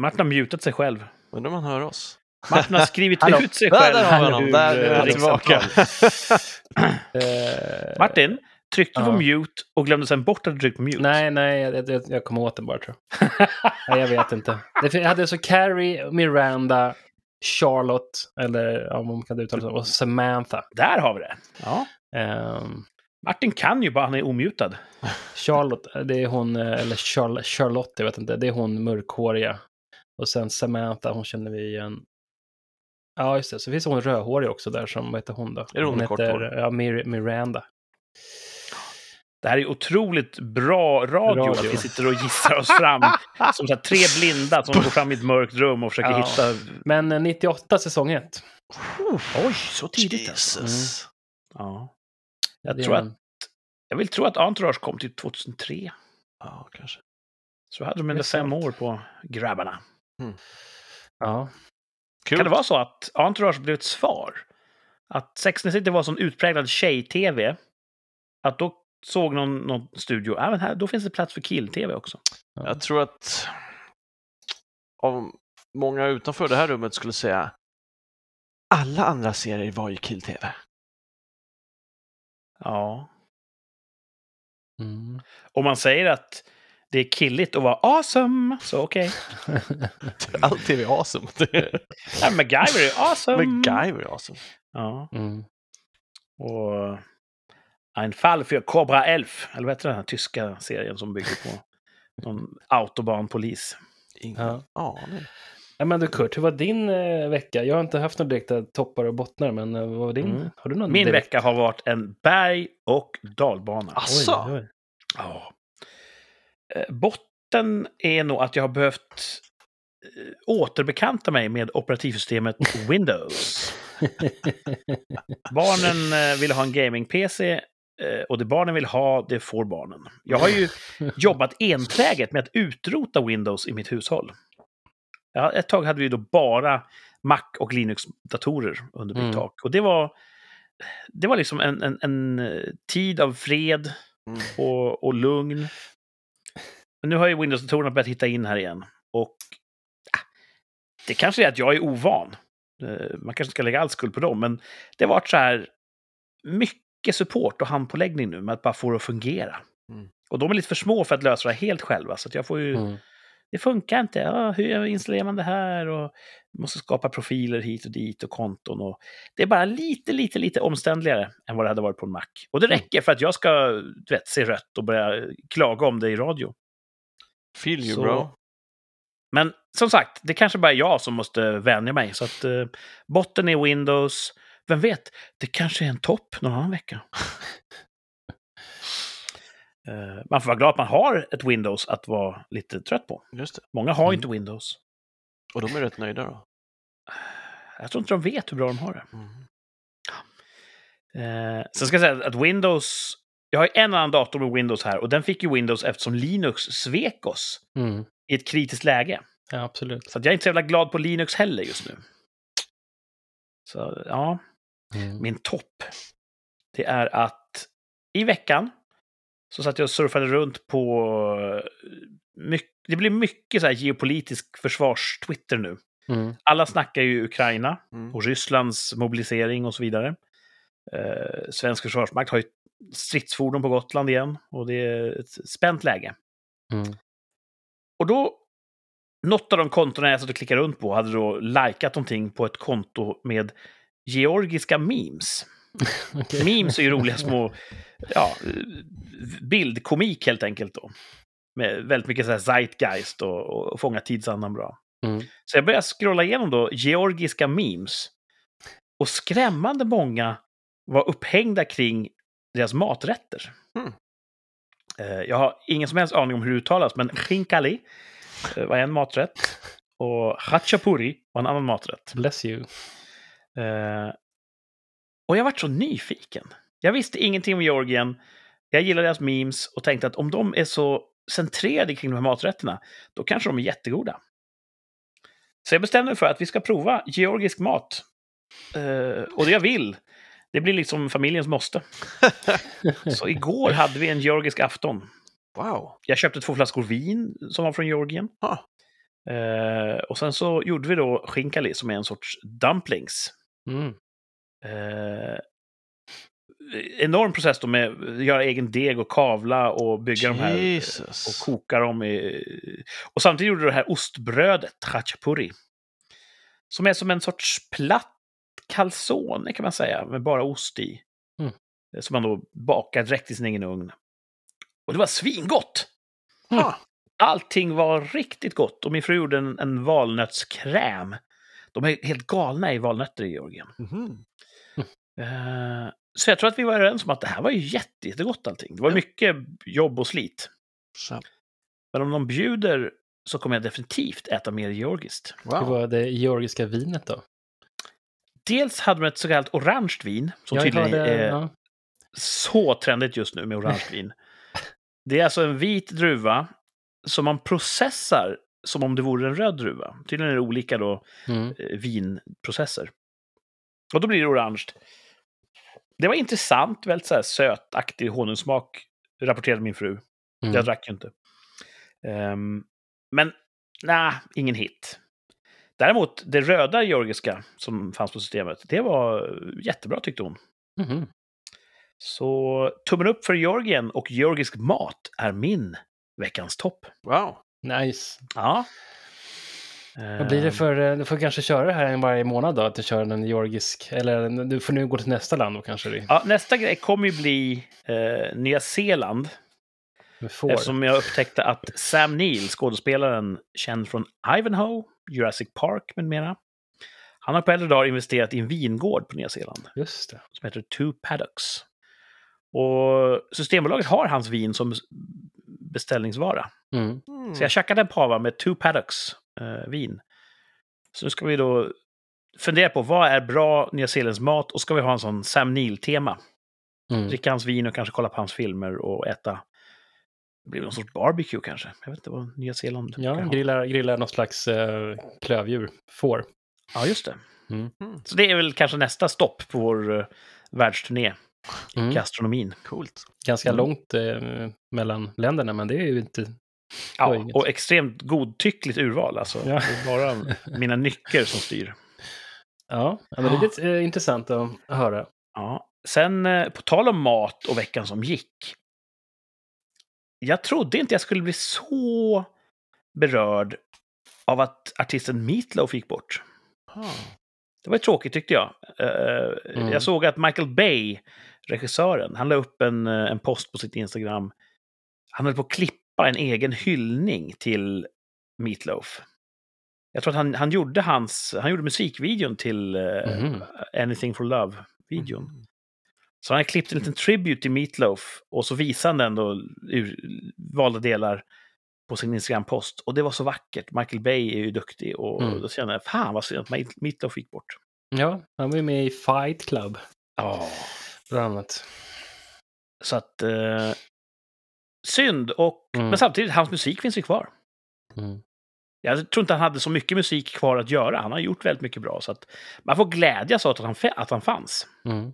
A: Martin- har mutat sig själv.
C: Undrar om han hör oss?
A: Martin har skrivit ut sig själv.
C: där har vi honom. Där är
A: eh,
C: han tillbaka.
A: rikssamtal.
B: Eh,
A: Martin, tryckte du på
B: Ja.
A: mute och glömde sen bort att du tryckte på mute?
B: Nej, nej, jag, jag, jag kom åt den bara tror jag. nej, jag vet inte. Det, jag hade så Carrie, Miranda, Charlotte, eller ja, om man kan uttala det så, och Samantha.
A: Där har vi det. Ja.
B: Ehm,
A: Martin kan ju bara han är omutad.
B: Charlotte, det är hon, eh, eller Charl- Charlotte, jag vet inte, det är hon mörkhåriga. Och sen Samantha, hon känner vi igen. Ja, just det. Så finns hon rödhårig också där som, vad heter hon då?
C: Är hon kort
B: heter? Ja, Mir- Miranda.
A: Det här är otroligt bra radio,
B: Radio.
A: att vi sitter och gissar oss fram som så här, tre blinda som går fram i ett mörkt rum och försöker
B: Ja.
A: hitta...
B: Men eh, 98 säsong 1.
A: Oj, så tidigt alltså.
C: Jesus.
A: Ja.
B: Jag
A: tror att- Jag vill tro att Entourage kom till 2003.
C: Ja, kanske.
A: Så hade de ändå fem år på grabbarna.
B: Ja.
C: Kul.
A: Kan det vara så att Entourage blev ett svar? Att Sex and the City var sån utpräglad tjej-tv. Att då såg någon, någon studio, ja men här, då finns det plats för kill-tv också.
B: ja.
C: Jag tror att om många utanför det här rummet skulle säga alla andra serier var ju kill-tv.
A: Ja.
B: Mm.
A: Om man säger att det är killigt att vara awesome, så okej.
C: All tv är awesome.
A: Ja, MacGyver är awesome!
C: MacGyver är awesome.
A: Ja,
B: Mm.
A: och Ein Fall für Cobra Elf, eller vad heter den här tyska serien som bygger på någon autobanpolis.
C: Ingen
B: Ja.
C: aning.
B: Ja, men du Kurt, hur var din eh, vecka? Jag har inte haft några direkta toppar och bottnar, men eh, vad var din?
A: Mm.
B: Har du någon
A: Min
B: direkt?
A: vecka har varit en berg och dalbana.
C: Asså?
B: Oj, oj.
A: Ja. Eh, Botten är nog att jag har behövt eh, återbekanta mig med operativsystemet Windows. Barnen eh, vill ha en gaming-PC och det barnen vill ha, det får barnen. Jag har ju jobbat enträget med att utrota Windows i mitt hushåll. Ja, ett tag hade vi då bara Mac och Linux-datorer under mitt
B: Mm.
A: tak. Och det var, det var liksom en, en, en eh, tid av fred
C: Mm.
A: och, och lugn. Men nu har ju Windows-datorerna börjat hitta in här igen. Och det kanske är att jag är ovan. Eh, Man kanske ska lägga all skuld på dem, men det har varit så här mycket support och handpåläggning nu med att bara få det att fungera.
C: Mm.
A: Och de är lite för små för att lösa det helt själva, så jag får ju...
B: Mm.
A: Det funkar inte. Ja, hur installerar man det här? Och måste skapa profiler hit och dit och konton. Och det är bara lite, lite, lite omständligare än vad det hade varit på en Mac. Och det räcker för att jag ska du vet, se rött och börja klaga om det i radio.
C: Feel you
A: Så-
C: bro.
A: Men som sagt, det kanske bara är jag som måste vänja mig. Så att eh, botten är Windows. Vem vet, det kanske är en topp någon annan vecka. Eh, man får vara glad att man har ett Windows att vara lite trött på.
C: Just det.
A: Många har
B: Mm.
A: inte Windows.
C: Och de är rätt nöjda då.
A: Jag tror inte de vet hur bra de har det.
C: Mm.
A: Eh, sen ska jag säga att Windows... Jag har en annan dator med Windows här och den fick ju Windows eftersom Linux svek oss
B: Mm.
A: i ett kritiskt läge.
B: Ja, absolut.
A: Så jag är inte så jävla glad på Linux heller just nu. Så ja,
B: Mm.
A: min topp. Det är att i veckan så satt jag och surfade runt på... Mycket, det blir mycket så här geopolitisk försvars-Twitter nu.
B: Mm.
A: Alla snackar ju Ukraina
C: Mm.
A: och Rysslands mobilisering och så vidare. Eh, svensk försvarsmakt har ju stridsfordon på Gotland igen och det är ett spänt läge.
B: Mm.
A: Och då, något av de kontona jag satt och klickade runt på hade då likat någonting på ett konto med georgiska memes.
B: Okej.
A: Memes är ju roliga små, ja, bildkomik helt enkelt då. Med väldigt mycket så här zeitgeist och, och fånga tidsandan bra.
B: Mm.
A: Så jag började scrolla igenom då georgiska memes. Och skrämmande många var upphängda kring deras maträtter.
C: Mm.
A: Eh, Jag har ingen som helst aning om hur det uttalas, men skinkali eh, var en maträtt. Och hachapuri var en annan maträtt.
B: Bless you.
A: Eh, och jag vart så nyfiken. Jag visste ingenting om Georgien. Jag gillar deras memes och tänkte att om de är så centrerade kring de här maträtterna, då kanske de är jättegoda. Så jag bestämde mig för att vi ska prova georgisk mat. Eh, och det jag vill, det blir liksom familjens måste. Så igår hade vi en georgisk afton.
C: Wow.
A: Jag köpte två flaskor vin som var från Georgien.
C: Ah.
A: Eh, och sen så gjorde vi då skinkali som är en sorts dumplings.
B: Mm.
A: Eh, enorm process då med att göra egen deg och kavla och bygga de här
C: Jesus.
A: och koka dem. I, och samtidigt gjorde du det här ostbrödet, chachapuri. Som är som en sorts platt calzone kan man säga, med bara ost i.
B: Mm.
A: Eh, Som man då bakar direkt i sin egen ugn. Och det var svingott!
C: Ah.
A: Allting var riktigt gott och min fru gjorde en, en valnötskräm. De är helt galna i valnötter i Georgien.
C: Mhm.
A: Eh, så jag tror att vi var överens om att det här var ju jätte, jättegott allting. Det var
C: Ja.
A: mycket jobb och slit.
C: Så.
A: Men om de bjuder så kommer jag definitivt äta mer georgiskt.
B: Hur
C: Wow.
B: var det georgiska vinet då?
A: Dels hade de ett så kallat orange vin, som
B: Jag
A: tydligen
B: hörde-
A: är
B: ja.
A: så trendigt just nu med orange vin. Det är alltså en vit druva som man processar som om det vore en röd druva. Tydligen är det olika då,
B: Mm.
A: eh, vinprocesser. Och då blir det orange. Det var intressant, väldigt så här sötaktig honungssmak, rapporterade min fru.
B: Mm.
A: Jag drack ju inte. Ehm, men nej, ingen hit. Däremot, det röda georgiska som fanns på systemet, det var jättebra tyckte hon.
B: Mhm.
A: Så tummen upp för Georgien och georgisk mat är min veckans topp.
C: wow.
B: Nice.
A: Ja.
B: Vad blir det
A: Ehm,
B: för, eh, du får kanske köra det här en varje månad då, att du kör en georgisk, eller du får nu gå till nästa land då kanske det
A: Ja, nästa grej kommer ju bli eh, Nya Zeeland. Eftersom jag upptäckte att Sam Neill, skådespelaren känd från Ivanhoe, Jurassic Park med mera, han har på äldre dagar investerat i en vingård på Nya Zeeland
B: Just det.
A: som heter Two Paddocks. Och Systembolaget har hans vin som beställningsvara.
B: Mm.
C: Mm.
A: Så jag tjackade en pava med Two Paddocks eh, vin. Så nu ska vi då fundera på vad är bra Nya Zeelands mat och ska vi ha en sån Sam Neill-tema.
B: Mm.
A: Dricka hans vin och kanske kolla på hans filmer och äta Det blir någon sorts barbecue kanske. Jag vet inte vad Nya Zeeland
B: Ja, grillar, grillar något slags eh, klövdjur, får.
A: Ja, just det.
B: Mm.
A: Så det är väl kanske nästa stopp på vår uh, världsturné,
B: Mm.
A: gastronomin.
C: Coolt.
B: Ganska
A: Mm.
B: långt eh, mellan länderna, men det är ju inte...
A: Ja,
B: inget.
A: och extremt godtyckligt urval. Alltså.
B: Ja.
A: Det är bara mina nycker som styr.
B: Ja, men det är lite eh, intressant att höra.
A: Ja. Sen, eh, på tal om mat och veckan som gick. Jag trodde inte jag skulle bli så berörd av att artisten Meatloaf gick bort.
C: Ah.
A: Det var ju tråkigt tyckte jag. Eh,
B: Mm.
A: Jag såg att Michael Bay, regissören, han la upp en, eh, en post på sitt Instagram. Han höll på att klippa en egen hyllning till Meatloaf. Jag tror att han, han gjorde hans, han gjorde musikvideon till
B: Mhm.
A: Anything for Love-videon.
C: Mm.
A: Så han har klippt en liten tribute till Meatloaf och så visar han den då ur valda delar på sin Instagram-post. Och det var så vackert. Michael Bay är ju duktig och
B: Mm.
A: då kände jag, fan vad synd att Meat- Meatloaf gick bort.
B: Ja, han var ju med i Fight Club,
A: Ja.
B: Bland annat.
A: Så att... Eh, synd, och,
B: Mm.
A: men samtidigt, hans musik finns ju kvar.
B: Mm.
A: Jag tror inte han hade så mycket musik kvar att göra. Han har gjort väldigt mycket bra. Så att man får glädjas åt att han, att han fanns.
B: Mm.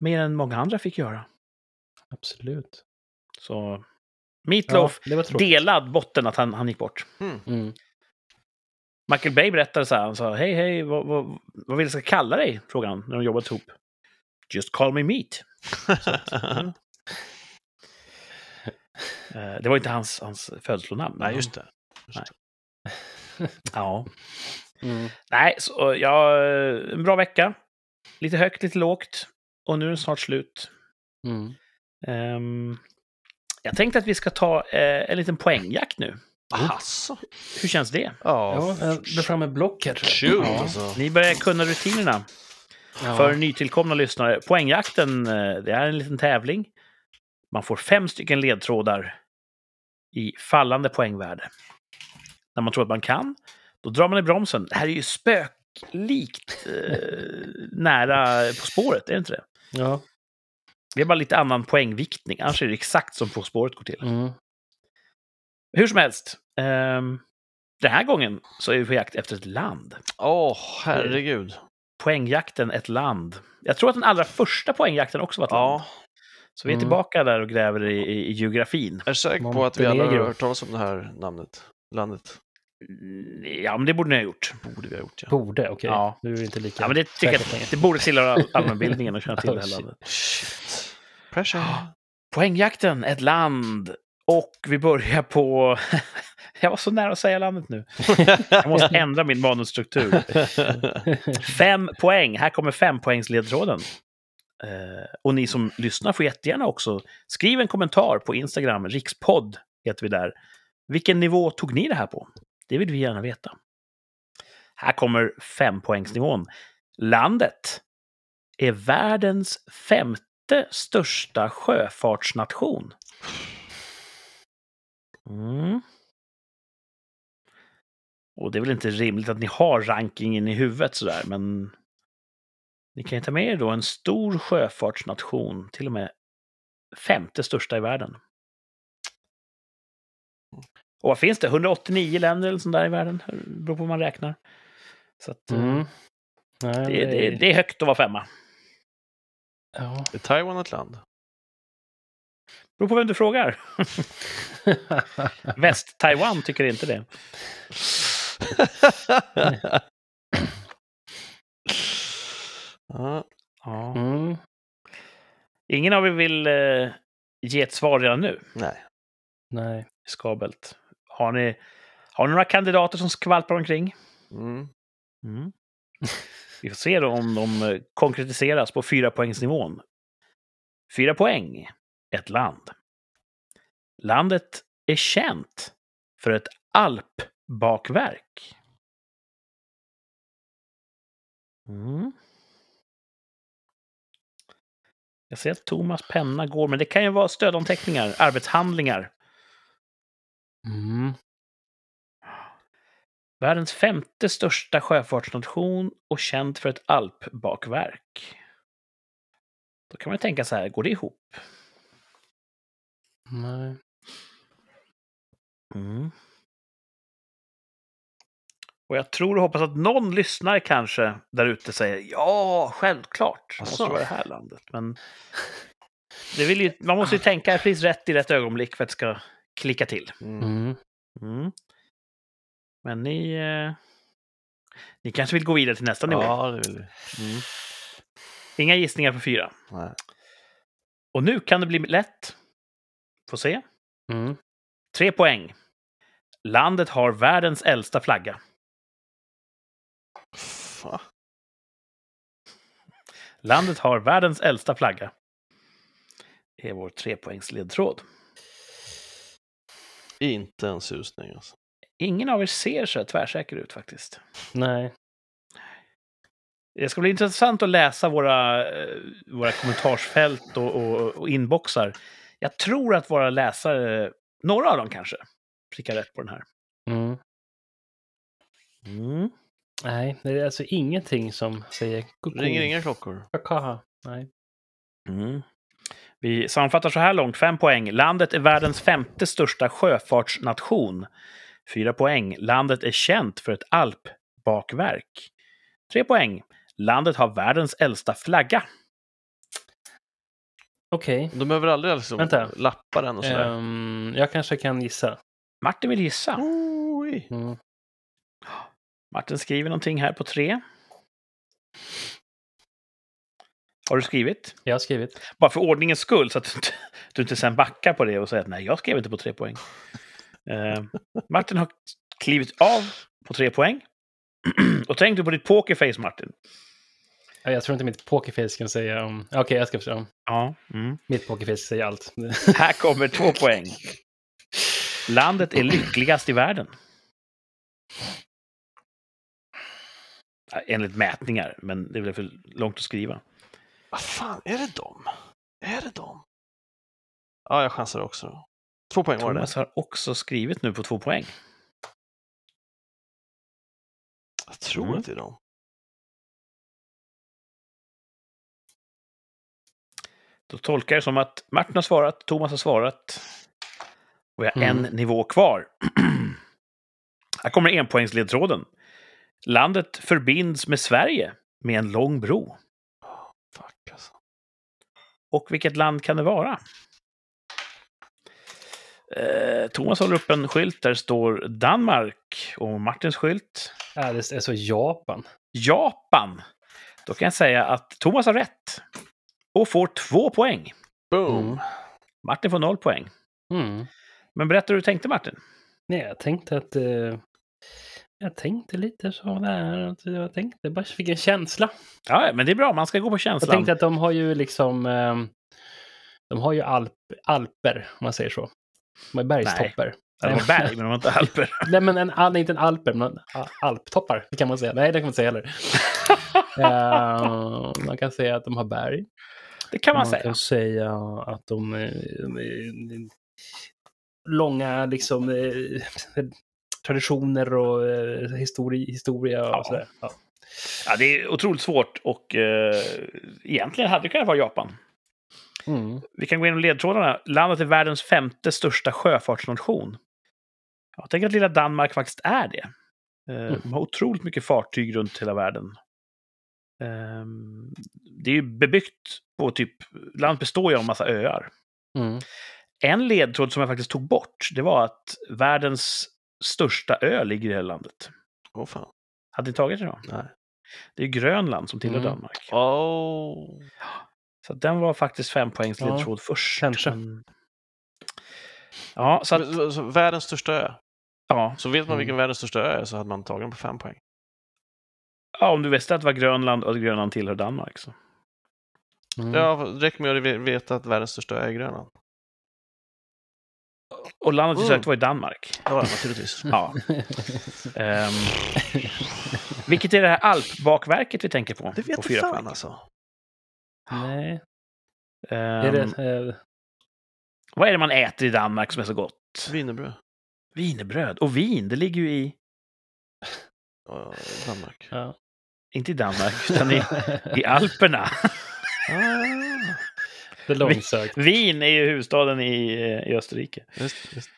A: Mer än många andra fick göra.
B: Absolut.
A: Så Meatloaf,
B: ja,
A: delad botten att han, han gick bort.
C: Mm.
B: Mm.
A: Michael Bay berättade så här, han sa hej hej, vad, vad, vad vill jag ska kalla dig? Frågade han när de jobbat ihop. Just call me meat.
C: Mm.
A: Eh, det var inte hans, hans födelsenamn.
C: Nej, just det. Just
A: Nej.
C: det.
A: Ja.
B: Mm.
A: Nej, så ja, en bra vecka. Lite högt, lite lågt. Och nu är den snart slut.
B: Mm.
A: Ehm, jag tänkte att vi ska ta eh, en liten poängjakt nu.
C: Asså?
A: Hur känns det?
C: Ja,
B: Ja, jag drar fram ett block här. tror jag.
C: shoot
A: Ja.
C: alltså.
A: Ni börjar kunna rutinerna.
B: Ja.
A: För nytillkomna lyssnare, poängjakten, eh, det är en liten tävling. Man får fem stycken ledtrådar i fallande poängvärde. När man tror att man kan, då drar man i bromsen. Det här är ju spöklikt eh, nära På spåret, är det inte det?
B: Ja.
A: Det är bara lite annan poängviktning, annars är det exakt som På spåret går till.
B: Mm.
A: Hur som helst, ehm, den här gången så är vi på jakt efter ett land.
C: Åh, herregud.
A: Poängjakten, ett land. Jag tror att den allra första poängjakten också var ett land.
C: Ja,
A: Så vi är
B: Mm.
A: tillbaka där och gräver i, i, i geografin.
C: är du säker på att vi alla har hört talas om det här namnet? Landet?
A: Mm, Ja, men det borde ni ha gjort.
C: Borde vi ha gjort, ja.
B: Borde, okej.
A: Ja.
B: Nu är vi inte lika
A: Ja, men det tycker jag det borde tillhöra all- allmänbildningen att känna till det här
B: Oh, shit.
A: landet.
C: Shit. Pressure.
A: Poängjakten, ett land. Och vi börjar på... jag var så nära att säga landet nu. Jag måste ändra min manusstruktur. Fem poäng. Här kommer fem poängsledtråden. Eh, och ni som lyssnar får jättegärna också skriv en kommentar på Instagram. Rikspodd heter vi där. Vilken nivå tog ni det här på? Det vill vi gärna veta. Här kommer fempoängsnivån. Landet är världens femte största sjöfartsnation. Mm. Och det är väl inte rimligt att ni har rankingen i huvudet sådär, men ni kan ju ta med er då en stor sjöfartsnation, till och med femte största i världen. Och vad finns det? 189 länder eller sånt där i världen? Det beror på hur man räknar. Så att, eh,
B: Mm. Nej,
A: det, det, det är högt att vara femma.
B: Ja.
C: Är Taiwan ett land?
A: Beror på vem du frågar. Väst-Taiwan tycker inte det.
C: Ja,
A: Ja.
B: Mm.
A: Ingen av er vill eh, ge ett svar redan nu?
C: nej.
B: Nej.
A: Skabelt. Har ni, har ni några kandidater som skvalpar omkring?
C: Mm.
A: Mm. Vi får se då om de eh, konkretiseras på fyra poängsnivån. Fyra poäng. Ett land. Landet är känt för ett alpbakverk. Mm. Jag ser att Thomas penna går, men det kan ju vara stödanteckningar, arbetshandlingar.
B: Mm.
A: Världens femte största sjöfartsnation och känd för ett alpbakverk. Då kan man tänka så här, går det ihop?
B: Nej.
A: Mm. Och jag tror och hoppas att någon lyssnare kanske där ute säger ja, självklart. Det måste vara det här landet. Men det vill ju, man måste ju tänka precis rätt i rätt ögonblick för att det ska klicka till.
C: Mm.
B: Mm.
A: Mm. Men ni, eh, ni kanske vill gå vidare till nästa nivå.
C: Ja, det vill vi. Mm.
A: Inga gissningar på fyra.
C: Nej.
A: Och nu kan det bli lätt. Få se.
B: Mm.
A: Tre poäng. Landet har världens äldsta flagga.
C: Fan.
A: Landet har världens äldsta flagga. Det är vår trepoängsledtråd.
C: Inte en susning alltså.
A: Ingen av er ser så här tvärsäker ut faktiskt.
B: Nej.
A: Det ska bli intressant att läsa våra, eh, våra kommentarsfält och, och, och inboxar. Jag tror att våra läsare, några av dem kanske, prickar rätt på den här.
B: Mm.
A: Mm.
B: Nej, det är alltså ingenting som säger koko.
C: Ringer inga klockor.
B: Kakaha. Nej.
A: Mm. Vi sammanfattar så här långt, fem poäng. Landet är världens femte största sjöfartsnation. Fyra poäng. Landet är känt för ett alpbakverk. Tre poäng. Landet har världens äldsta flagga.
B: Okej.
C: De behöver aldrig liksom
B: Vänta.
C: lappa den och sådär.
B: Ehm, jag kanske kan gissa.
A: Martin vill gissa.
B: Mm.
A: Martin skriver någonting här på tre. Har du skrivit?
B: Jag har skrivit.
A: Bara för ordningens skull, så att du inte, du inte sen backar på det och säger att nej, jag skrev inte på tre poäng. Eh, Martin har klivit av på tre poäng. och tänk du på ditt pokerface, Martin.
B: Ja, Jag tror inte mitt pokerface kan säga om... Okej, jag ska försöka.
A: Ja. Mm.
B: Mitt pokerface säger allt.
A: Här kommer två poäng. Landet är lyckligast i världen. Enligt mätningar, men det är väl för långt att skriva.
C: Vad fan, är det dem? Är det dem? Ja, jag chansar också. Två poäng var det.
A: Thomas har också skrivit nu på två poäng.
C: Jag tror
A: Mm.
C: att det är dem.
A: Då tolkar jag det som att Martin har svarat, Thomas har svarat. Och vi har
B: Mm.
A: en nivå kvar. Här kommer enpoängsledtråden. Landet förbinds med Sverige med en lång bro.
C: Fuck alltså.
A: Och vilket land kan det vara? Eh, Thomas håller upp en skylt där det står Danmark och Martins skylt
B: ja, det är så Japan.
A: Japan. Då kan jag säga att Thomas har rätt och får två poäng.
C: Boom!
B: Mm.
A: Martin får noll poäng.
B: Mm.
A: Men berätta hur du tänkte Martin.
B: Nej, jag tänkte att... Eh, jag tänkte lite så där. Jag tänkte, bara fick en känsla.
A: Ja, men det är bra. Man ska gå på
B: Jag
A: känslan.
B: tänkte att de har ju liksom... Eh, de har ju alp, alper, om man säger så. De har bergstoppar.
A: Ja, de var berg, men de var inte alper.
B: Nej, men en, al- inte en alper, men alptoppar det kan man säga. Nej, det kan man inte säga heller. Eh, man kan säga att de har berg.
A: Det kan man
B: man
A: säga.
B: kan säga att de är, de är långa liksom, eh, traditioner och eh, histori, historia och
A: Ja.
B: sådär. Ja.
A: Ja, det är otroligt svårt och eh, egentligen hade det kunnat vara Japan.
B: Mm.
A: Vi kan gå igenom ledtrådarna. Landet är världens femte största sjöfartsnation. Jag tänker att lilla Danmark faktiskt är det. Eh,
B: Mm.
A: De har otroligt mycket fartyg runt hela världen. Ehm, det är ju bebyggt på typ... Landet består ju av en massa öar.
B: Mm.
A: En ledtråd som jag faktiskt tog bort, det var att världens största ö ligger i det här landet.
C: Åh fan.
A: Hade ni tagit det då?
C: Nej.
A: Det är Grönland som tillhör
B: Mm.
A: Danmark.
C: Oh.
A: Så den var faktiskt fem poängs
B: Ja,
A: ledtråd först.
B: kanske.
A: Ja, så att,
C: Men, så, så, världens största ö.
A: ja.
C: Så vet man
B: Mm.
C: vilken världens största ö är så hade man tagit den på fem poäng.
A: ja, om du visste att det var Grönland och att Grönland tillhör Danmark. Så.
B: Mm.
C: Ja, det räcker med att ve- veta att världens största ö är Grönland.
A: Och landet vi
C: Mm.
A: sökte var i Danmark.
C: Ja, naturligtvis.
A: Ja. Ehm, vilket är det här alpbakverket vi tänker på?
C: Det
A: på
C: vet
A: fyra
C: du fan
A: poäng?
C: alltså.
B: Nej,
A: Ehm,
B: är det... Eh,
A: Vad är det man äter i Danmark som är så gott?
C: Wienerbröd.
A: Wienerbröd. Och vin, det ligger ju i...
C: Ja, Danmark.
B: ja.
A: Inte i Danmark, utan i, i Alperna.
B: Det är långsökt.
A: Wien är ju huvudstaden i, eh, i Österrike.
C: Just, just.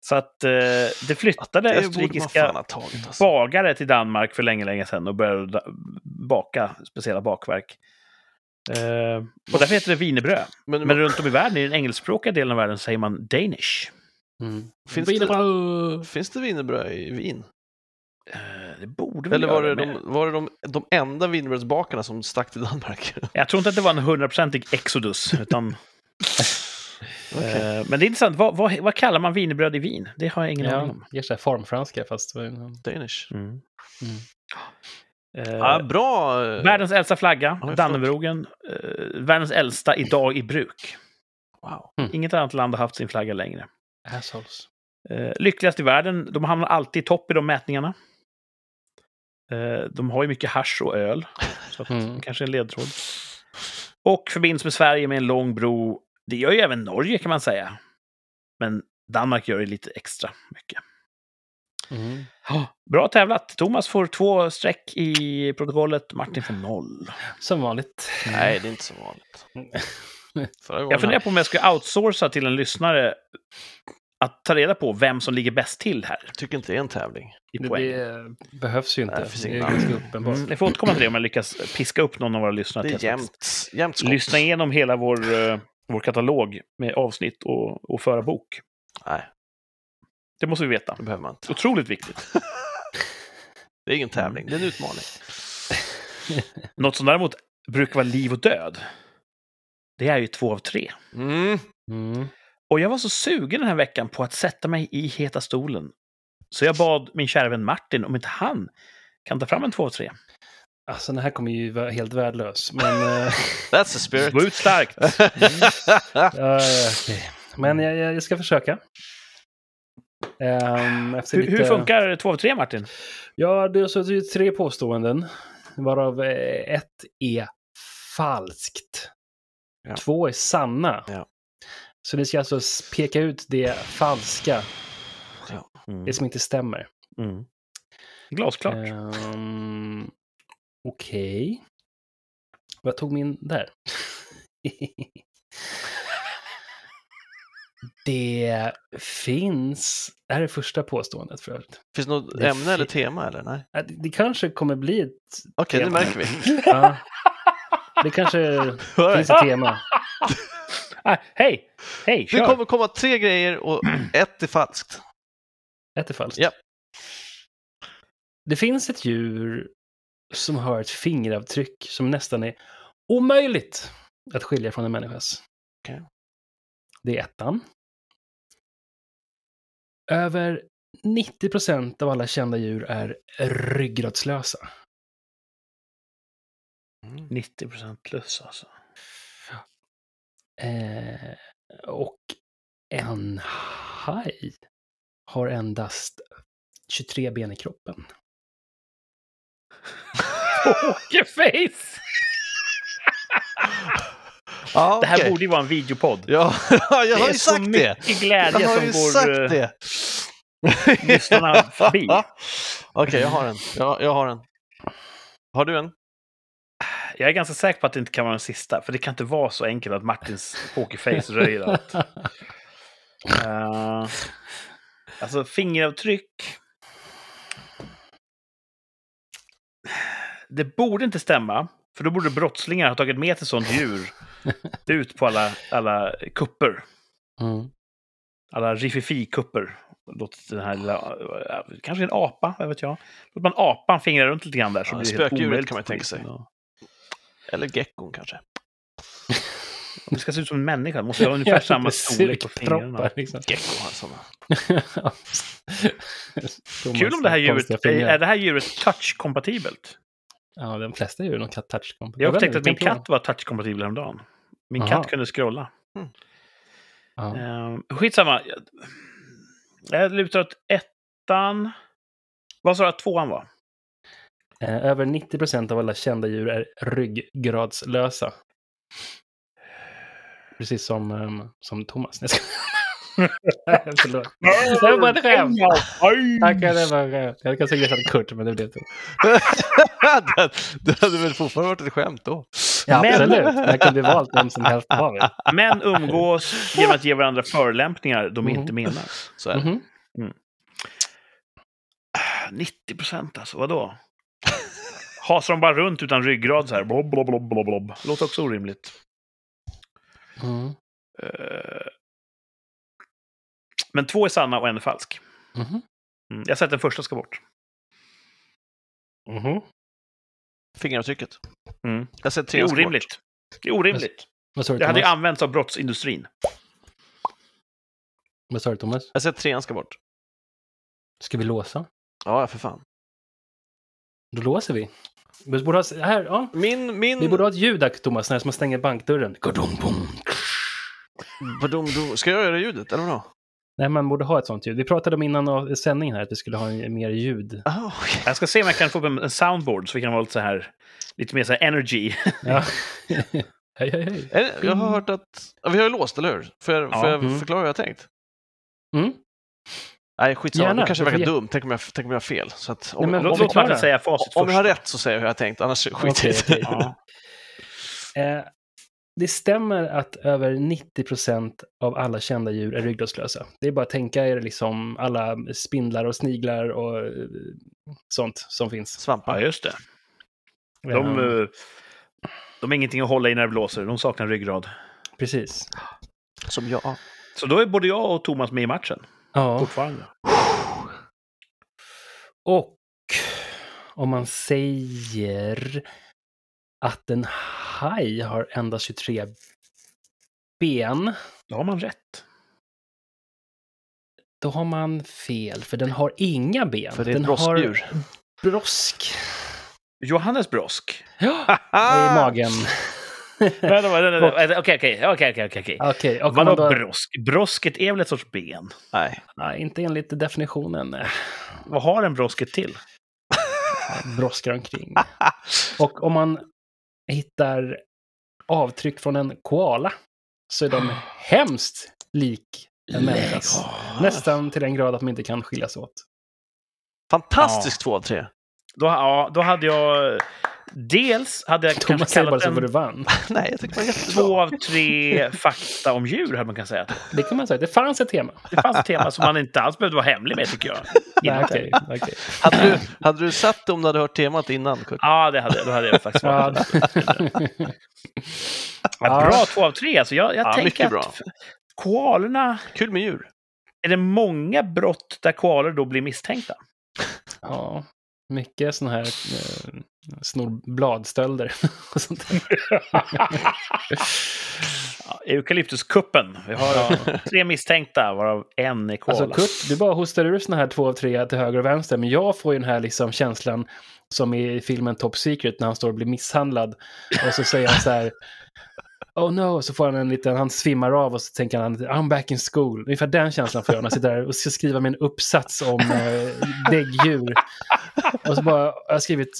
A: Så att eh, det flyttade
C: Det
A: österrikiska
C: tagit. Alltså.
A: bagare till Danmark för länge, länge sedan och började baka speciella bakverk. Eh, och därför heter det wienerbröd.
C: Men,
A: Men runt om i världen, i den engelskspråkiga delen av världen, säger man Danish.
B: Mm.
C: Finns
B: Wienerbröd.
C: finns det wienerbröd i Wien?
A: Eh, det borde
C: Eller var det, de, var det de, de enda wienerbrödsbakarna som stack till Danmark?
A: Jag tror inte att det var en hundraprocentig exodus. Utan, eh, men det är intressant, vad, vad, vad kallar man wienerbröd i Wien? Det har jag ingen aning
B: Ja,
A: om.
B: ger sig formfranska fast...
C: Danish.
A: Mm.
B: Mm.
A: Eh,
C: Ja, bra. eh,
A: Världens äldsta flagga, Dannebrogen. Eh, världens äldsta idag i bruk.
C: Wow.
A: Inget annat land har haft sin flagga längre.
B: Assholes.
A: Eh, lyckligast i världen, de hamnar alltid i topp i de mätningarna. Eh, de har ju mycket hasch och öl, så att
B: Mm.
A: kanske en ledtråd. Och förbinds med Sverige med en lång bro. Det gör ju även Norge kan man säga. Men Danmark gör det lite extra mycket.
B: Mm.
A: Bra tävlat! Thomas får två streck i protokollet, Martin får noll.
B: Som vanligt.
C: Nej, det är inte så vanligt.
A: Jag funderar på om jag ska outsourca till en lyssnare att ta reda på vem som ligger bäst till här
C: jag tycker inte det är en tävling.
A: i
B: Det,
A: poäng.
B: det behövs ju inte.
C: Nej, det finns
B: det är ganska uppenbart.
A: Mm, jag får återkomma till det om jag lyckas piska upp någon av våra lyssnare.
C: Det är jämnt, jämnt skott.
A: Lyssna igenom hela vår, eh, vår katalog med avsnitt och, och föra bok.
C: Nej,
A: Det måste vi veta.
C: det behöver man inte.
A: Otroligt viktigt.
C: Det är ingen tävling, det är en utmaning.
A: Något som däremot brukar vara liv och död, det är ju två av tre.
C: Mm.
B: Mm.
A: Och jag var så sugen den här veckan på att sätta mig i heta stolen. Så jag bad min kära vän Martin om inte han kan ta fram en två av tre.
B: Alltså, den här kommer ju vara helt värdelös. Men, eh,
C: That's the spirit.
A: Gå ut starkt!
B: ja, okej. men jag, jag ska försöka. Efter
A: Hur,
B: lite...
A: hur funkar två av tre, Martin?
B: Ja, det är, så, det är tre påståenden. Varav eh, ett är falskt.
C: Ja.
B: Två är sanna.
C: Ja.
B: Så ni ska alltså peka ut det falska,
A: Mm.
B: det som inte stämmer.
A: Mm. Glasklart.
B: Um, Okej. Vad tog min där? det finns... Det här är första påståendet för övrigt.
C: Finns det något
B: Det
C: ämne eller tema eller? Nej.
B: Det, det kanske kommer bli ett...
C: Okej, det
B: Tema.
C: märker vi.
B: Ja, det kanske finns ett tema.
A: Ah, hej! Hej,
C: Det kommer komma tre grejer och ett är falskt.
B: Ett är falskt.
C: Ja.
B: Det finns ett djur som har ett fingeravtryck som nästan är omöjligt att skilja från en människas.
C: Okej.
B: Det är ettan. Över 90 procent av alla kända djur är ryggradslösa.
A: 90 procent plus alltså.
B: Eh, och en haj har endast 23 ben i kroppen.
A: Pokerface!
C: Ja,
A: Det här borde ju vara en videopodd.
C: Ja, jag
A: Det
C: har
A: är
C: ju
A: så
C: sagt det!
A: mycket glädje
C: Jag har
A: som
C: ju
A: går
C: sagt
A: eh,
C: det!
A: lyssnarna förbi.
C: Okej, jag har en. Jag, jag har en. Har du en?
A: Jag är ganska säker på att det inte kan vara den sista, för det kan inte vara så enkelt att Martins pokerface röjer allt. Uh, alltså fingeravtryck. Det borde inte stämma, för då borde brottslingar ha tagit med till sånt djur ut på alla, alla kupper.
B: Mm.
A: Alla riffifi-kupper. Låt den här lilla, kanske en apa, vad vet jag. Låt man apan fingra runt lite grann där så
C: Ja,
A: blir det helt omöjligt
C: kan man tänka sig. Eller geckon kanske?
A: Det ska se ut som en människa, måste ha ungefär samma storlek på fingrarna.
B: Liksom.
C: Gecko har sådana.
B: Thomas
A: Kul om det här djuret, är, är det här djuret touch-kompatibelt?
B: Ja, de flesta djur har touch-kompatibla.
A: Jag upptäckte att min katt var touch-kompatibel häromdagen. Min
B: Aha.
A: katt kunde scrolla.
C: Mm.
B: Ja.
A: Uh, skitsamma. Jag- Jag lutar åt ettan. Vad sa du att tvåan var?
B: Eh, Över 90 procent av alla kända djur är ryggradslösa. Precis som, ehm, som Thomas. Jag skojar. Förlåt. Det var bara ett skämt. Tackar, det var ett skämt. Jag kan säga att Kurt, men det blev så.
C: det, hade väl fortfarande varit ett skämt då?
B: Ja,
A: Men-
B: absolut. Där kunde vi valt vem som helst av er.
A: Män umgås genom att ge varandra förolämpningar de
B: Mhm.
A: inte menar.
C: Så är det.
B: Mhm.
A: 90 procent alltså, vadå? Hasar de bara runt utan ryggrad så här? Blob, blob, blob, blob, blob. Låter också orimligt.
B: Mm.
A: Eh, Men två är sanna och en är falsk.
B: Mhm.
A: Mm. Jag sätter den första ska bort.
B: Mhm.
C: Fingeravtrycket.
A: Mm.
C: Jag
A: Det
C: tre
A: är
C: ska bort.
A: orimligt. Det är orimligt.
B: Vad sa du,
A: Det hade ju använts av brottsindustrin.
B: Vad sa du, Thomas?
C: Jag ser trean ska bort.
B: Ska vi låsa?
C: Ja, för fan.
B: Då låser vi. Vi borde ha, här, ja.
C: Min, min...
B: Vi borde ha ett ljud där, Thomas, när man stänger bankdörren.
C: Ska jag göra ljudet, eller vadå?
B: Nej, man borde ha ett sånt ljud. Vi pratade om innan av sändningen här att vi skulle ha en- mer ljud.
C: Ah, okej.
A: Jag ska se om jag kan få upp en soundboard så vi kan vara lite så här, lite mer så här energy.
B: Ja. hej, hej, hej.
C: Det- Jag har hört att... Vi har ju låst, eller hur? Får jag,
A: Ja.
C: får jag
B: Mm.
C: förklara hur jag har tänkt?
B: Mm.
C: Nej, skitsamma.
B: Gärna,
C: Nu kanske jag verkar
B: ge-
C: dum. Tänk om jag, tänk om jag har fel. Så att, om,
B: Nej, men
C: om,
A: Låt,
C: om,
A: låt. Martin säga facit
C: om jag har rätt så säger jag hur jag har tänkt, annars skit det.
B: okej.
A: Ja.
B: Eh, det stämmer att över 90 procent av alla kända djur är ryggradslösa. Det är bara att tänka er liksom alla spindlar och sniglar och eh, sånt som finns.
A: ja,
C: Svampar.
A: just det. De,
B: eh,
A: de är ingenting att hålla i när det blåser. De saknar ryggrad.
B: precis.
C: Som jag.
A: Så då är både jag och Thomas med i matchen.
B: Ja,
A: Fortfarande.
B: och om man säger att en haj har endast 23 ben,
A: Då har man rätt.
B: då har man fel, för den har inga ben.
C: För det är
B: den
C: ett broskdjur.
B: har brosk
A: Johannes Brosk.
B: ja, i magen.
A: Okej, okej, okej, okej, okej,
B: och
A: Vadå
B: då...
A: brosk? Brosket är väl ett sorts ben?
C: Nej.
B: Nej, inte enligt definitionen.
A: Vad har en brosket till?
B: Broskar omkring. Och om man hittar avtryck från en koala så är de hemskt lik en människas. Nästan till den grad att de inte kan skiljas åt.
C: Fantastiskt två av tre.
A: Då, ja, då hade jag... Dels hade jag
B: Thomas
A: kanske
B: säger bara
A: kallat
B: så vad du
A: den
B: vann.
C: Nej, jag tycker det
A: två av tre fakta om djur, hade man kan säga.
B: Det kan man säga. Det fanns ett tema.
A: Det fanns ett tema som man inte alls behövde vara hemlig med, tycker jag.
B: Nej, okej, okej.
C: Hade du, hade du satt det om du hade hört temat innan, Kurt?
A: Ja, det hade jag. Då hade jag faktiskt varit ja, Bra två av tre. Alltså jag jag
C: Ja,
A: tänker
C: mycket
A: att
C: bra.
A: koalorna...
C: Kul med djur.
A: Är det många brott där koalor då blir misstänkta?
B: Ja, mycket sådana här eh, snor bladstölder och sånt.
A: Ja, Eukalyptuskuppen. Vi har tre misstänkta, varav en är koala.
B: Alltså Kurt, du bara hostar ur såna här två av tre till höger och vänster, men jag får ju den här liksom känslan som i filmen Top Secret när han står och blir misshandlad. Och så säger han så här, oh no, så får han en liten, han svimmar av och så tänker han, I'm back in school. Ungefär den känslan får jag när jag sitter där och ska skriva min uppsats om eh, däggdjur. Och så bara, jag har skrivit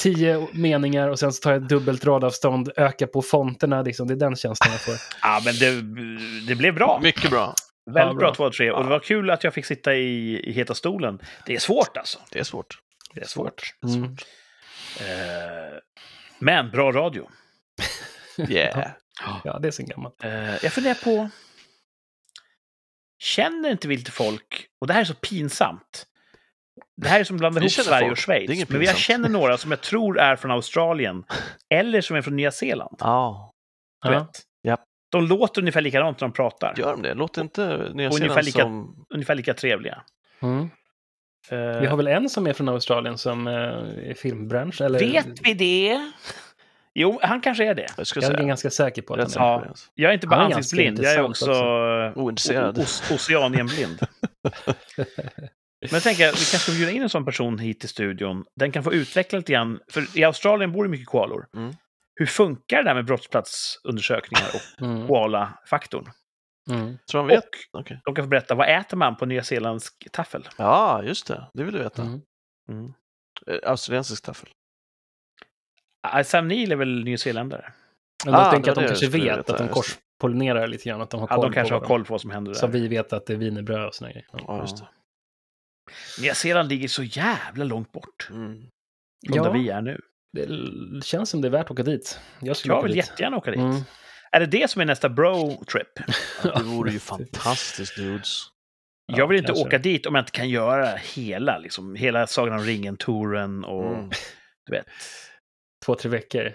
B: tio meningar och sen så tar jag ett dubbelt radavstånd, ökar på fonterna, liksom. det är den känslan jag får.
A: Ja, men det, det blev bra.
C: Mycket bra.
A: Väldigt bra
B: bra.
A: två av tre. Och det var kul att jag fick sitta i, i heta stolen. Det är svårt alltså.
C: Det är svårt.
A: Det är svårt.
B: Mm.
A: Eh, men bra radio.
C: Yeah.
B: Ja, det är så gammalt.
A: Eh, jag funderar på... Känner inte vi lite folk, och det här är så pinsamt. Det här är som att blanda
C: Vi
A: ihop Sverige
C: folk.
A: och Schweiz. Men jag känner några som jag tror är från Australien. Eller som är från Nya Zeeland.
C: Ja,
A: Du
B: Ja.
A: vet.
C: Japp.
A: De låter ungefär likadant när de pratar.
C: gör de det? Låter inte Nya
A: Ungefär
C: Zeeland
A: lika-
C: som...
A: Ungefär lika trevliga.
B: Mm.
A: Eh,
B: Vi har väl en som är från Australien som eh, är filmbransch? Eller?
A: Vet vi det? Jo, han kanske är det.
C: Jag
B: Jag är ganska säker på att
C: Rätt
B: han är.
C: det.
A: Jag är inte bara ansiktsblind, jag är också,
B: intressant
C: Ointresserad.
A: o- o- oceanienblind. Men jag tänker, vi kanske ska bjuda in en sån person hit till studion. Den kan få utveckla lite grann, för i Australien bor det mycket koalor.
C: Mm.
A: Hur funkar det där med brottsplatsundersökningar och
B: Mm.
A: koala-faktorn?
B: Mm.
C: Tror de vet?
A: Och
C: Okej.
A: de kan få berätta, vad äter man på nyzeeländsk taffel?
C: Ja, just det. Det vill du veta.
B: Mm.
A: Mm.
C: Eh, Australiensisk taffel.
A: Ah, Sam Neill är väl nyzeeländare?
B: Men jag
C: Ah,
B: tänker
C: det
B: att de kanske
C: jag
B: vet
C: veta,
B: att de korspollinerar lite grann, att de har
A: Ja,
B: koll
A: de kanske
B: på
A: har koll på vad som händer där.
B: vi vet att det är wienerbröd och såna grejer. Ja,
C: just det.
A: Nya Zeeland ligger så jävla långt bort
C: Mm.
A: från
B: Ja.
A: där vi är nu.
B: Det känns som det är värt att åka dit. Jag skulle
A: Jag
B: åka
A: vill
B: dit.
A: jättegärna åka dit.
B: Mm.
A: Är det det som är nästa bro-trip?
C: Det vore ju fantastiskt dudes.
A: Jag vill inte
B: kanske.
A: åka dit om jag inte kan göra hela, liksom, hela Sagan om ringen-touren och
C: Mm.
A: du vet.
B: Två, tre veckor.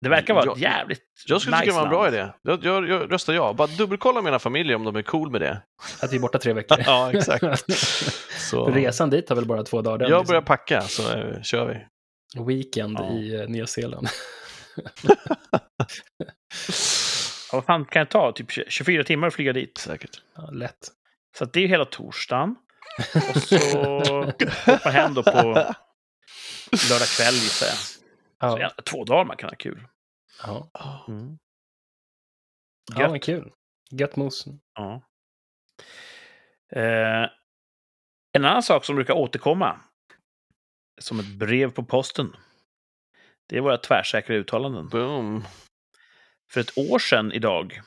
A: Det verkar vara
C: Jag-
A: ett jävligt
C: Jag skulle
A: nice
C: tycka det var en bra idé. Jag, jag, jag röstar ja. Bara dubbelkolla mina familjer om de är cool med det.
B: Att vi är borta tre veckor.
C: Ja, exakt. Så
B: Resan dit tar väl bara två dagar. den,
C: jag
B: liksom.
C: börjar packa så eh, kör vi.
B: Weekend
A: Ja.
B: i eh, Nya Zeeland.
A: Ja, vad fan kan det ta? Typ 24 timmar att flyga dit.
C: Säkert.
B: Ja, lätt.
A: Så att det är ju hela torsdagen. Och så hoppa hem då på lördag kväll gissar jag. Så
B: Ja,
A: två dagar man kan ha kul.
B: ja.
A: Mm.
B: ja men kul. Gött mos.
A: Ja. Eh, en annan sak som brukar återkomma som ett brev på posten. Det är våra tvärsäkra uttalanden.
C: Boom.
A: För ett år sedan idag,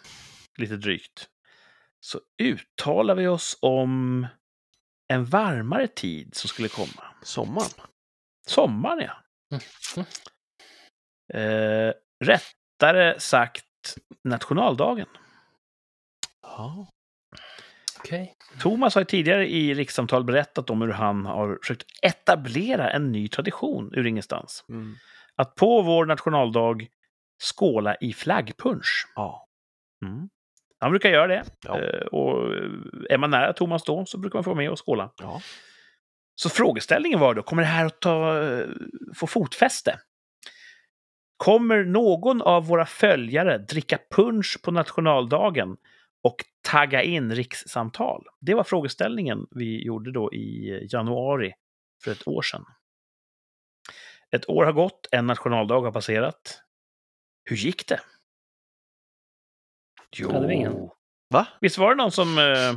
A: lite drygt, så uttalade vi oss om en varmare tid som skulle komma.
C: Sommaren.
A: Sommaren, ja.
B: Mm.
A: Eh, rättare sagt nationaldagen.
C: Ja.
B: Okej.
A: Thomas har tidigare i rikssamtal berättat om hur han har försökt etablera en ny tradition ur ingenstans.
C: Mm.
A: Att på vår nationaldag skåla i flaggpunsch.
C: ja.
A: Mm. Han brukar göra det.
C: Ja.
A: Eh, Och är man nära Thomas då så brukar man få vara med och skåla.
C: ja.
A: Så frågeställningen var då, kommer det här att ta, få fotfäste? Kommer någon av våra följare dricka punch på nationaldagen och tagga in rikssamtal? Det var frågeställningen vi gjorde då i januari för ett år sedan. Ett år har gått, en nationaldag har passerat. Hur gick det? Jo.
B: Hade vi ingen?
C: Va?
A: Visst var det någon som eh,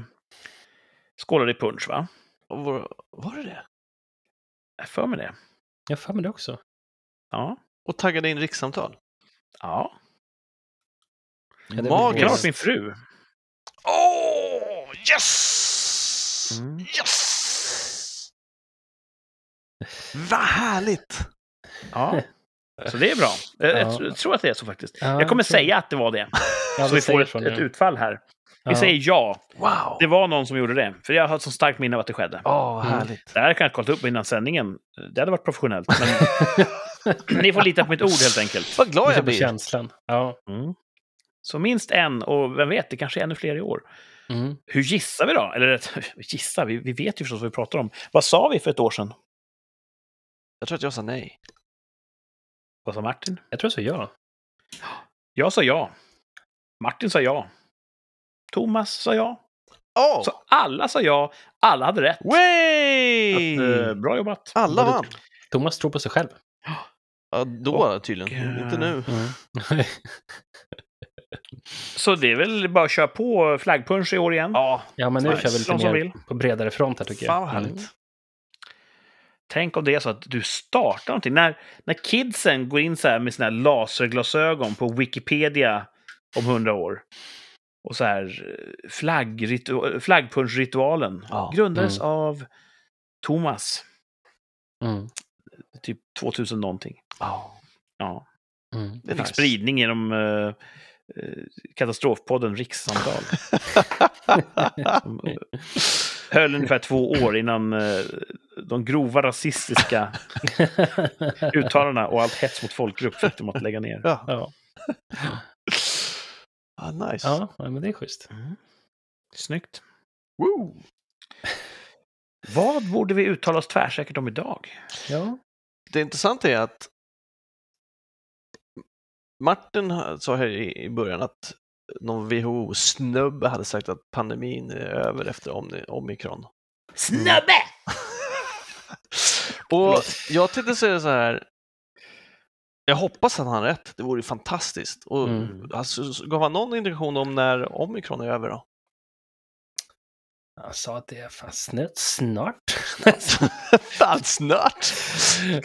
A: skålade i punch, va?
C: Var, var det det?
A: Jag för mig det.
B: Jag för mig det också.
A: Ja.
C: Och taggade in rikssamtal?
A: Ja.
B: Blir
A: Klart
C: Magiskt!
A: min fru.
C: Åh, yes!
A: Mm.
C: Yes! Vad härligt!
A: Ja. Så det är bra. Jag,
B: Ja.
A: tr- tror att det är så faktiskt.
B: Ja,
A: jag kommer säga att det var det.
B: Ja,
A: så vi
B: säger
A: får ett,
B: från
A: ett utfall här. Vi
B: Ja.
A: säger ja.
C: Wow!
A: Det var någon som gjorde det. För jag har ett så starkt minne av att det skedde.
C: Åh,
B: Mm.
C: härligt.
A: Det här kan jag kolla upp innan sändningen. Det hade varit professionellt. Men ni får lita på mitt ord helt enkelt.
C: Vad glad jag blir.
B: känslan. Ja.
A: Mm. Så minst en, och vem vet, det kanske är ännu fler i år.
B: Mm.
A: Hur gissar vi då? Eller gissa, vi, vi vet ju förstås vad vi pratar om. Vad sa vi för ett år sedan?
C: Jag tror att jag sa nej.
A: Vad sa Martin?
B: Jag tror så, ja.
A: Jag sa ja. Martin sa ja. Thomas sa ja.
C: Åh!
A: Så alla sa ja. Alla hade rätt.
C: Way!
A: Att, eh, bra jobbat.
C: Alla vann.
B: Thomas tror på sig själv.
C: Ja, då tydligen.
A: eh,
C: Inte nu.
B: Mm.
A: Så det är väl bara att köra på flaggpunch i år igen.
C: Ja,
B: ja, men nu
A: Nice.
B: kör vi lite mer
A: vill.
B: på bredare front här tycker jag.
C: fan härligt.
B: Mm.
A: Tänk om det är så att du startar någonting. När, när kidsen går in så här med sina laserglasögon på Wikipedia om hundra år. Och så här eh, flaggpunschritualen
C: Ja.
A: grundades
B: Mm.
A: av Thomas,
B: Mm.
A: typ 2000 någonting.
C: Ja,
A: Ja.
B: Mm.
C: det
A: Fick
C: nice.
A: spridning genom eh, eh, katastrofpodden Rikssamtal. Höll ungefär två år innan eh, de grova rasistiska uttalandena och allt hets mot folkgrupp fick dem att lägga ner.
C: Ja.
B: ja.
C: Ah, nice.
B: ja, ja, men det är schysst.
A: Mm. Snyggt.
C: Woo!
A: Vad borde vi uttala oss tvärsäkert om idag?
B: Ja.
C: Det intressanta är att Martin sa här i i början att någon WHO-snubbe hade sagt att pandemin är över efter omikron.
A: Snubbe!
C: Och jag tänkte säga så här. Jag hoppas att han har rätt. Det vore ju fantastiskt. Och
B: Mm.
C: alltså, gav han någon indikation om när omikron är över då?
B: Jag sa att det är fan snart. snart.
C: fan snart!
B: Eh,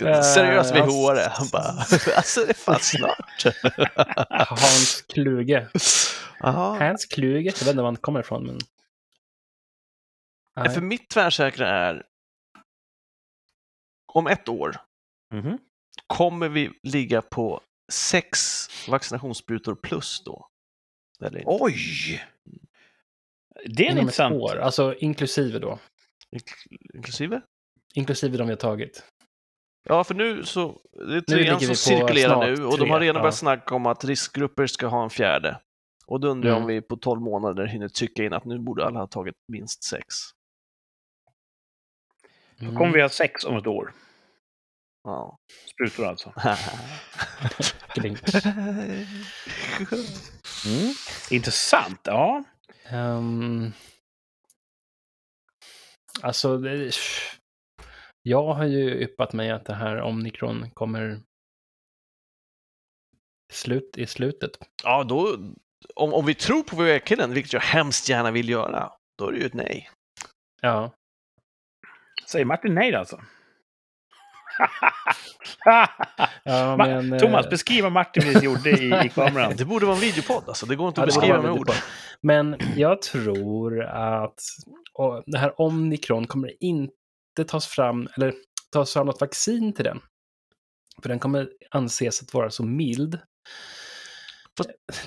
C: WHO-are. Han bara, alltså det är fan snart.
B: Hans Kluge.
C: Aha.
B: Hans Kluge, jag vet inte var han kommer ifrån, men... Nej.
C: För mitt tvärsäkra är om ett år,
A: Mhm.
C: kommer vi ligga på sex vaccinationssprutor plus då? Eller inte?
A: Oj! Det är en
B: Inom ett
A: intressant...
B: år, alltså inklusive då.
C: Ink- Inklusive?
B: Inklusive de vi har tagit.
C: Ja, för nu så... Det är trean som cirkulerar nu och de
B: tre,
C: har redan
B: ja.
C: börjat snacka om att riskgrupper ska ha en fjärde. Och då undrar jag om
B: Mm.
C: vi på 12 månader hinner tycka in att nu borde alla ha tagit minst sex.
B: Mm.
A: kommer vi ha sex om ett år.
C: Ja.
A: Sprutor alltså. Mm. Intressant. Ja.
B: Ehm, alltså, det, jag har ju yppat mig att det här omikron kommer slut i slutet.
C: ja, då... Om, om vi tror på VR-killen, vilket jag hemskt gärna vill göra, då är det ju ett nej.
B: Ja,
A: Säger Martin nej alltså?
B: Ja
A: Ma-
B: men... eh,
A: Thomas, beskriv vad Martin precis gjorde i, i kameran.
C: Det borde vara en videopodd, alltså. Det går inte
B: ja,
C: att
B: det var
C: beskriva med ord.
B: Men jag tror att och det här omikron kommer inte tas fram, eller tas fram något vaccin till den. För den kommer anses att vara så mild.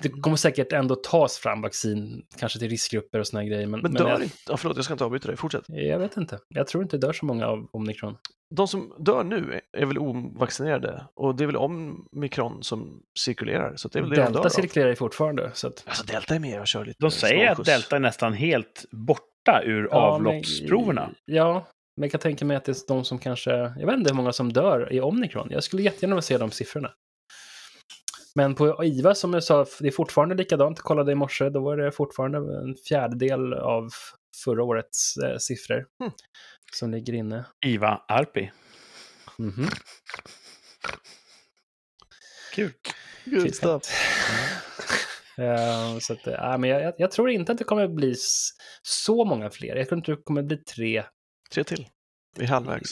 B: Det kommer säkert ändå tas fram vaccin, kanske till riskgrupper och såna här grejer. Men,
C: Men
B: men
C: dör
B: jag,
C: inte... Ja, förlåt, jag ska inte avbryta dig. Fortsätt.
B: jag vet inte. Jag tror inte det dör så många av omikron.
C: De som dör nu är väl ovaccinerade och det är väl omikron som cirkulerar, så det är väl det de dör
B: Delta
C: av.
B: cirkulerar ju fortfarande. Så att,
C: Alltså delta är med och kör lite
A: De säger att delta är nästan helt borta ur
B: Ja,
A: avloppsproverna.
B: Men, ja, men jag kan tänka mig att det är de som kanske... Jag vet inte hur många som dör i omikron. Jag skulle jättegärna vilja se de siffrorna. Men på IVA, som jag sa, det är fortfarande likadant. Jag kollade i morse, då var det fortfarande en fjärdedel av förra årets eh, siffror
C: Mm.
B: som ligger inne.
A: Iva Arpi.
B: Mhm.
A: Kul.
C: Good stuff.
B: Eh, så att, ja, men jag, jag- jag tror inte att det kommer bli så många fler. Jag tror inte det kommer bli tre
C: Tre till. Vi är halvvägs.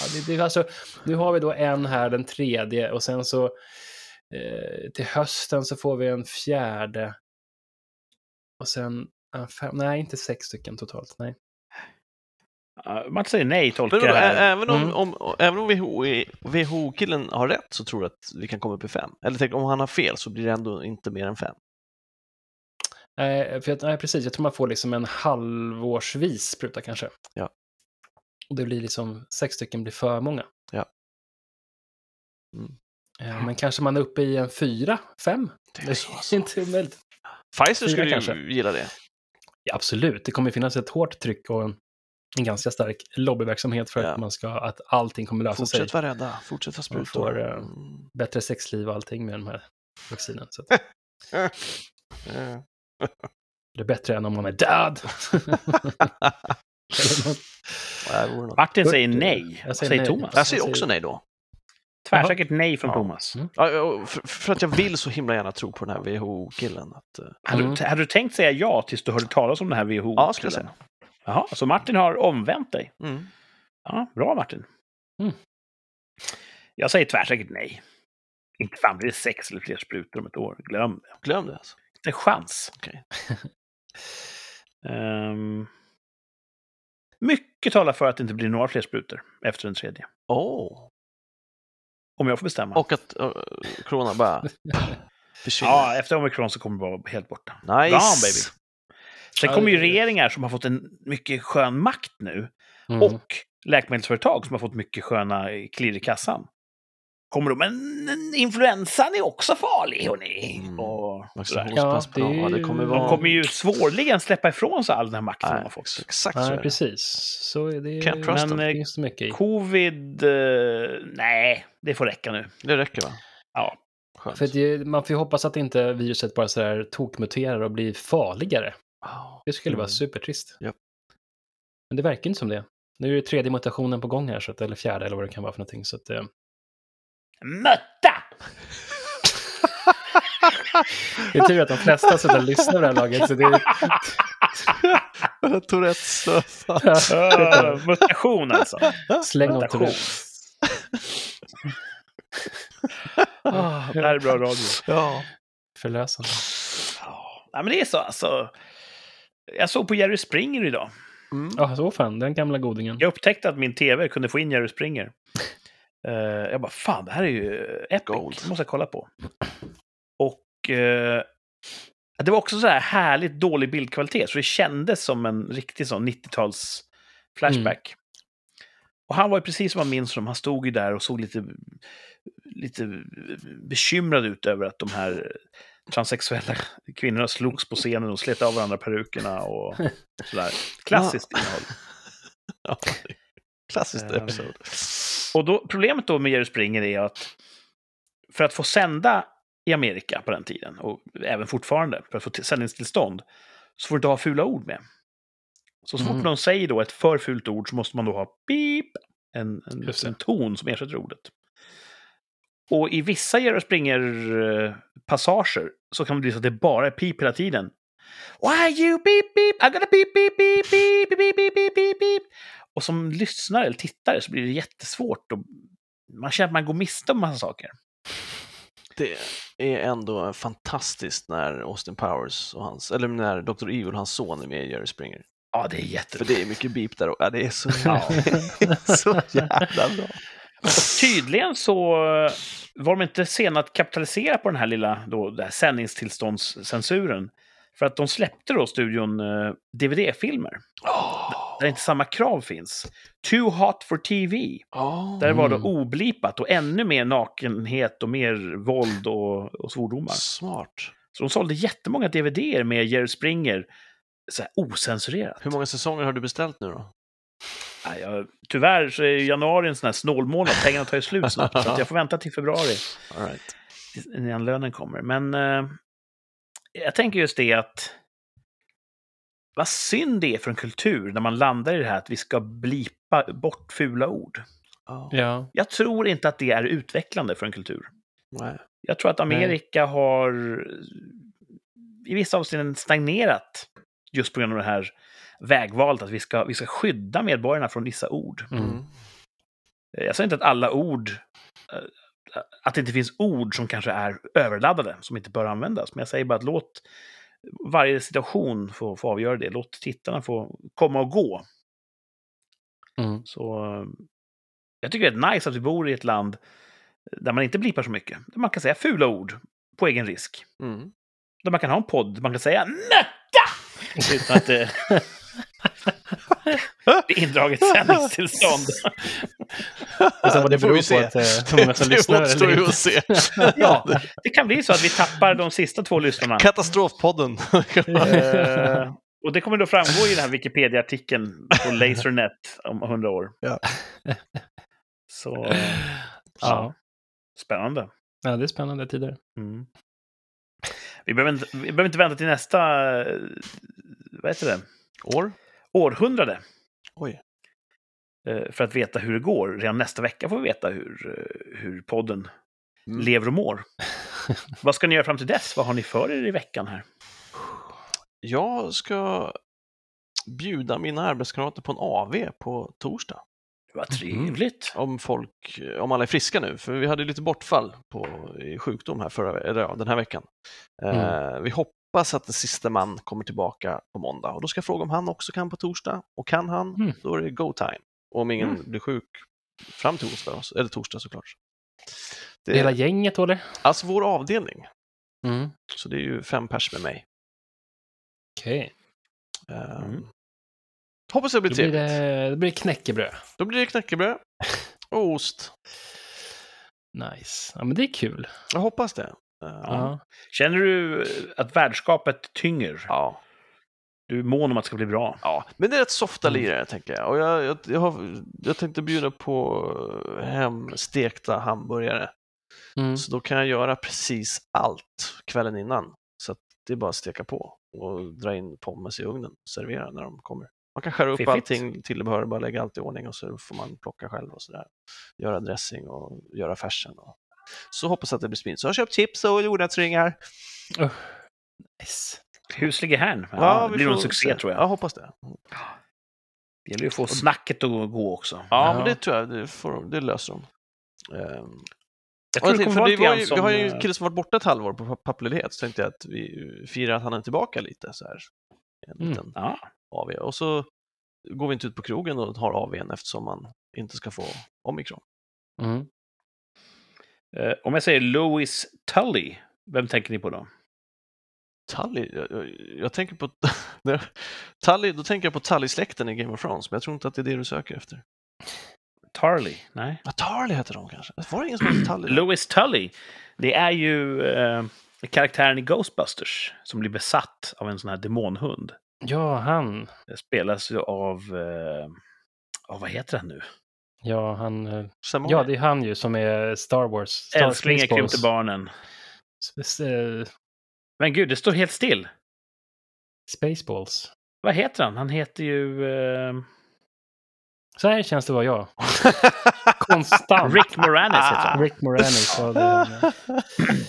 B: Ja, det, det, alltså, nu har vi då en här, den tredje, och sen så eh, till hösten så får vi en fjärde. Och sen en fem, nej inte sex stycken totalt, nej.
A: Uh, Martin säger nej, tolkar
C: Men då,
A: här.
C: även om,
B: Mm.
C: om, även om WHO WHO-killen har rätt så tror jag att vi kan komma upp i fem. Eller tänk, om han har fel så blir det ändå inte mer än fem.
B: Eh, för jag, nej, precis, jag tror man får liksom en halvårsvis spruta kanske.
C: Ja.
B: Och det blir liksom, sex stycken blir för många.
C: Ja. Mm.
B: Eh, men kanske man är uppe i en fyra, fem?
C: Det är så,
B: är
C: alltså.
B: inte omöjligt.
C: Pfizer
B: fyra
C: skulle
B: kanske.
C: ju gilla det.
B: Ja, absolut, det kommer finnas ett hårt tryck och en, en ganska stark lobbyverksamhet för
C: Ja.
B: att man ska, att allting kommer lösa sig.
C: Fortsätt vara rädda, fortsätt
B: Man
C: sprutor.
B: får, eh,
C: Mm.
B: Bättre sexliv och allting med de här vaccinen. Så att det är bättre än om man är död.
A: Martin säger nej.
B: jag säger
A: säger
B: nej.
A: Thomas.
C: Jag säger också nej då.
A: Tvärsäkert nej från
C: Ja.
A: Thomas.
B: Mm.
C: Ja, för, att jag vill så himla gärna tro på den här WHO-killen. Att, eh,
A: Hade,
B: Mm.
A: du, hade du tänkt säga ja tills du hörde talas om den här WHO?
C: ja, skulle jag säga.
A: Jaha, så Martin har omvänt dig.
C: Mm.
A: Ja, bra Martin.
B: Mm.
A: Jag säger tvärsäkert nej. Inte fan blir det sex eller fler sprutor om ett år. Glöm det.
C: Glöm det. Alltså.
A: Inte en chans.
C: Okej.
A: Ehm, mycket talar för att det inte blir några fler sprutor efter den tredje.
C: Åh,
A: Om jag får bestämma.
C: och att uh, corona bara försvinner.
A: ja, efter omikron så kommer det vara helt borta.
C: nice!
A: Gone, baby. Sen kommer ju regeringar som har fått en mycket skön makt nu.
B: Mm.
A: Och läkemedelsföretag som har fått mycket sköna klirr i kassan. Kommer de, men influensan är också farlig, hörni.
C: Mm.
A: Och sådär.
B: Ja, det är
C: ja, det kommer
B: De
C: vara...
A: De kommer ju svårligen släppa ifrån sig all den här makten de
C: Nej,
A: har fått.
C: Exakt så är
B: Nej,
C: det.
B: precis. Så är det
C: Can't trust
A: Men,
C: them.
A: eh,
B: finns det mycket i.
A: Covid, eh, nej, det får räcka nu.
C: Det räcker va?
A: Ja.
C: Skönt.
B: För det, man får ju hoppas att inte viruset bara så här tokmuterar och blir farligare.
C: Wow.
B: Det skulle vara
C: Mm.
B: supertrist.
C: Japp.
B: Men det verkar inte som det. Nu är det tredje mutationen på gång här, så att, eller fjärde eller vad det kan vara för någonting. Så att, eh,
A: Mötta!
B: det är tur att de flesta sitter och lyssnar på det här laget. Så det är,
C: Tourettes.
A: Uh, mutation alltså.
B: släng om
A: Mutation.
B: Tourette.
A: Ah, det här är bra radio.
C: ja.
B: Förlösande.
A: Ja, men det är så alltså. Jag såg på Jerry Springer idag.
C: Mm.
B: Ja, så fan, den gamla godingen.
A: Jag upptäckte att min tv kunde få in Jerry Springer. Eh, jag bara, fan, det här är ju epic.
C: Gold.
A: Det måste jag kolla på. Och eh, det var också så här härligt dålig bildkvalitet, så det kändes som en riktig sån 90-tals flashback. Och han var ju precis som man minns honom, han stod ju där och såg lite, lite bekymrad ut över att de här transsexuella kvinnorna slogs på scenen och slet av varandra perukerna och sådär. Klassiskt innehåll.
C: Ja, Klassiskt
A: Eh,
C: episod.
A: Och då, problemet då med Jerry Springer är att för att få sända i Amerika på den tiden, och även fortfarande, för att få till- sändningstillstånd, så får du inte ha fula ord med. Så, så fort
B: Mhm.
A: någon säger då ett för fult ord så måste man då ha pip, en, en, en ton som ersätter ordet. Och i vissa Jerry Springer-passager så kan det bli så att det bara är pip hela tiden. Why you beep beep, I gotta beep beep beep beep beep beep beep beep. Och som lyssnare eller tittare så blir det jättesvårt. Och man känner att man går miste om massa saker.
C: Det är ändå fantastiskt när Austin Powers och hans, eller när Dr. Evil, hans son, är med i Jerry Springer.
A: Ja, det är
C: För
A: jätteroligt.
C: det är mycket beep där och ja, det är så,
A: Ja.
C: så jävla bra.
A: Och tydligen så var de inte sena att kapitalisera på den här lilla då, det här sändningstillståndscensuren. För att de släppte då studion eh, DVD-filmer. Där inte samma krav finns. Too hot for TV.
C: Oh.
A: Där var det
B: Mm.
A: oblipat och ännu mer nakenhet och mer våld och, och svordomar.
C: Smart.
A: Så de sålde jättemånga DVD med Jerry Springer så här, osensurerat.
C: Hur många säsonger har du beställt nu då?
A: Nej, jag, tyvärr så är januari en sån här snålmånad. Pengarna tar ju slut snart. så jag får vänta till februari
C: All right.
A: innan lönen kommer. Men eh, jag tänker just det att vad synd det är för en kultur när man landar i det här att vi ska blipa bort fula ord.
C: Ja.
B: Ja.
A: Jag tror inte att det är utvecklande för en kultur.
C: Nej.
A: Jag tror att Amerika har i vissa avseenden stagnerat just på grund av det här vägvalet att vi ska, vi ska skydda medborgarna från vissa ord.
B: Mm.
C: Mm.
A: Jag säger inte att alla ord, eh, att det inte finns ord som kanske är överladdade, som inte bör användas. Men jag säger bara att låt varje situation få, få avgöra det. Låt tittarna få komma och gå.
B: Mm.
A: Så jag tycker det är nice att vi bor i ett land där man inte blipar så mycket. Där man kan säga fula ord på egen risk.
C: Mm.
A: Där man kan ha en podd där man kan säga nötta! Utan att det blir indraget sändningstillstånd.
B: Vad det
C: får vi
B: beror
C: se.
B: på att eh,
C: Det
B: lyssnar
C: återstår ju att se.
A: Ja, det kan bli så att vi tappar de sista två lyssnarna.
C: Katastrofpodden.
A: Eh, och det kommer då framgå i den här Wikipedia-artikeln på Lasernet om 100 år.
C: Ja.
A: Så, eh, ja. Spännande.
B: Ja, det är spännande tider.
A: Mm. Vi, behöver inte, vi behöver inte vänta till nästa, eh, vad heter det,
C: År?
A: århundrade.
C: Oj.
A: eh, För att veta hur det går. Redan nästa vecka får vi veta hur, eh, hur podden
C: Mm.
A: lever och mår. Vad ska ni göra fram till dess? Vad har ni för er i veckan här?
C: Jag ska bjuda mina arbetskamrater på en AV på torsdag.
A: Vad trevligt.
C: Om folk, om alla är friska nu, för vi hade lite bortfall på i sjukdom här förra, eller ja, den här veckan. Eh, vi hoppas att den sista man kommer tillbaka på måndag och då ska jag fråga om han också kan på torsdag. Och kan han,
B: Mm.
C: då är det go time. Och om ingen
A: Mm.
C: blir sjuk fram till onsdag, eller torsdag såklart. Det
B: Hela
C: är
B: gänget då, eller?
C: alltså vår avdelning,
B: Mm.
C: så det är ju fem pers med mig.
B: Okej.
C: Eh,
A: Mm.
C: Hoppas det blir
B: Då blir
C: trevligt.
B: det, det blir knäckebröd.
C: Då blir det knäckebröd och ost.
B: Nice. Ja, men det är kul.
C: Jag hoppas det. Eh,
B: Ja.
A: Känner du att värdskapet tynger?
C: ja.
A: Du är mån om att det ska bli bra?
C: Ja, men det är rätt softa
B: Mm.
C: lirare tänker jag. Och jag, jag, jag, har, jag tänkte bjuda på hemstekta hamburgare.
B: Mm.
C: Så då kan jag göra precis allt kvällen innan. Så att det är bara att steka på och dra in pommes i ugnen och servera när de kommer. Man kan skära upp
A: Fiffigt.
C: allting, tillbehör, bara lägga allt i ordning och så får man plocka själv och sådär. Göra dressing och göra färsen. Och... Så hoppas att det blir smidigt. Så jag har köpt chips och jordnötsringar.
B: Nice.
A: Huslig herrn. Ja,
C: vi
A: det blir nog en succé
C: se.
A: tror jag.
C: Jag hoppas det.
A: Det gäller ju att få snacket att gå också.
C: Ja,
B: Ja.
C: men det tror jag, det, får, de- det löser de. Ehm,
A: Jag tror det kommer
C: det var ju,
A: som...
C: vi har ju
A: eh,
C: en kille som varit borta ett halvår på pappaledighet, så tänkte jag att vi firar att han är tillbaka lite så här. En
B: Mm.
C: liten
A: Ja,
C: AV. Och så går vi inte ut på krogen och har AWn eftersom man inte ska få omikron.
B: Mm.
A: Eh, om jag säger Louis Tully, vem tänker ni på då?
C: Tully, jag, jag, jag tänker på... Tully, då tänker jag på Tully-släkten i Game of Thrones, men jag tror inte att det är det du söker efter.
A: Tarly? Nej.
C: Ja, Tarly heter de kanske? Var det ingen som hette Tully?
A: Louis Tully, det är ju eh, karaktären i Ghostbusters som blir besatt av en sån här demonhund.
B: Ja, han.
A: Det spelas ju av... Eh, oh, vad heter han nu?
B: Ja, han. eh, Ja, det är han ju som är Star Wars. Star
A: Älsklingar
B: Spaceballs.
A: krympte barnen.
B: Eh,
A: Men gud, det står helt still.
B: Spaceballs.
A: Vad heter han? Han heter ju... Eh,
B: Så här känns det vara jag. Konstant.
A: Rick Moranis heter han.
B: Rick Moranis. Ja, det.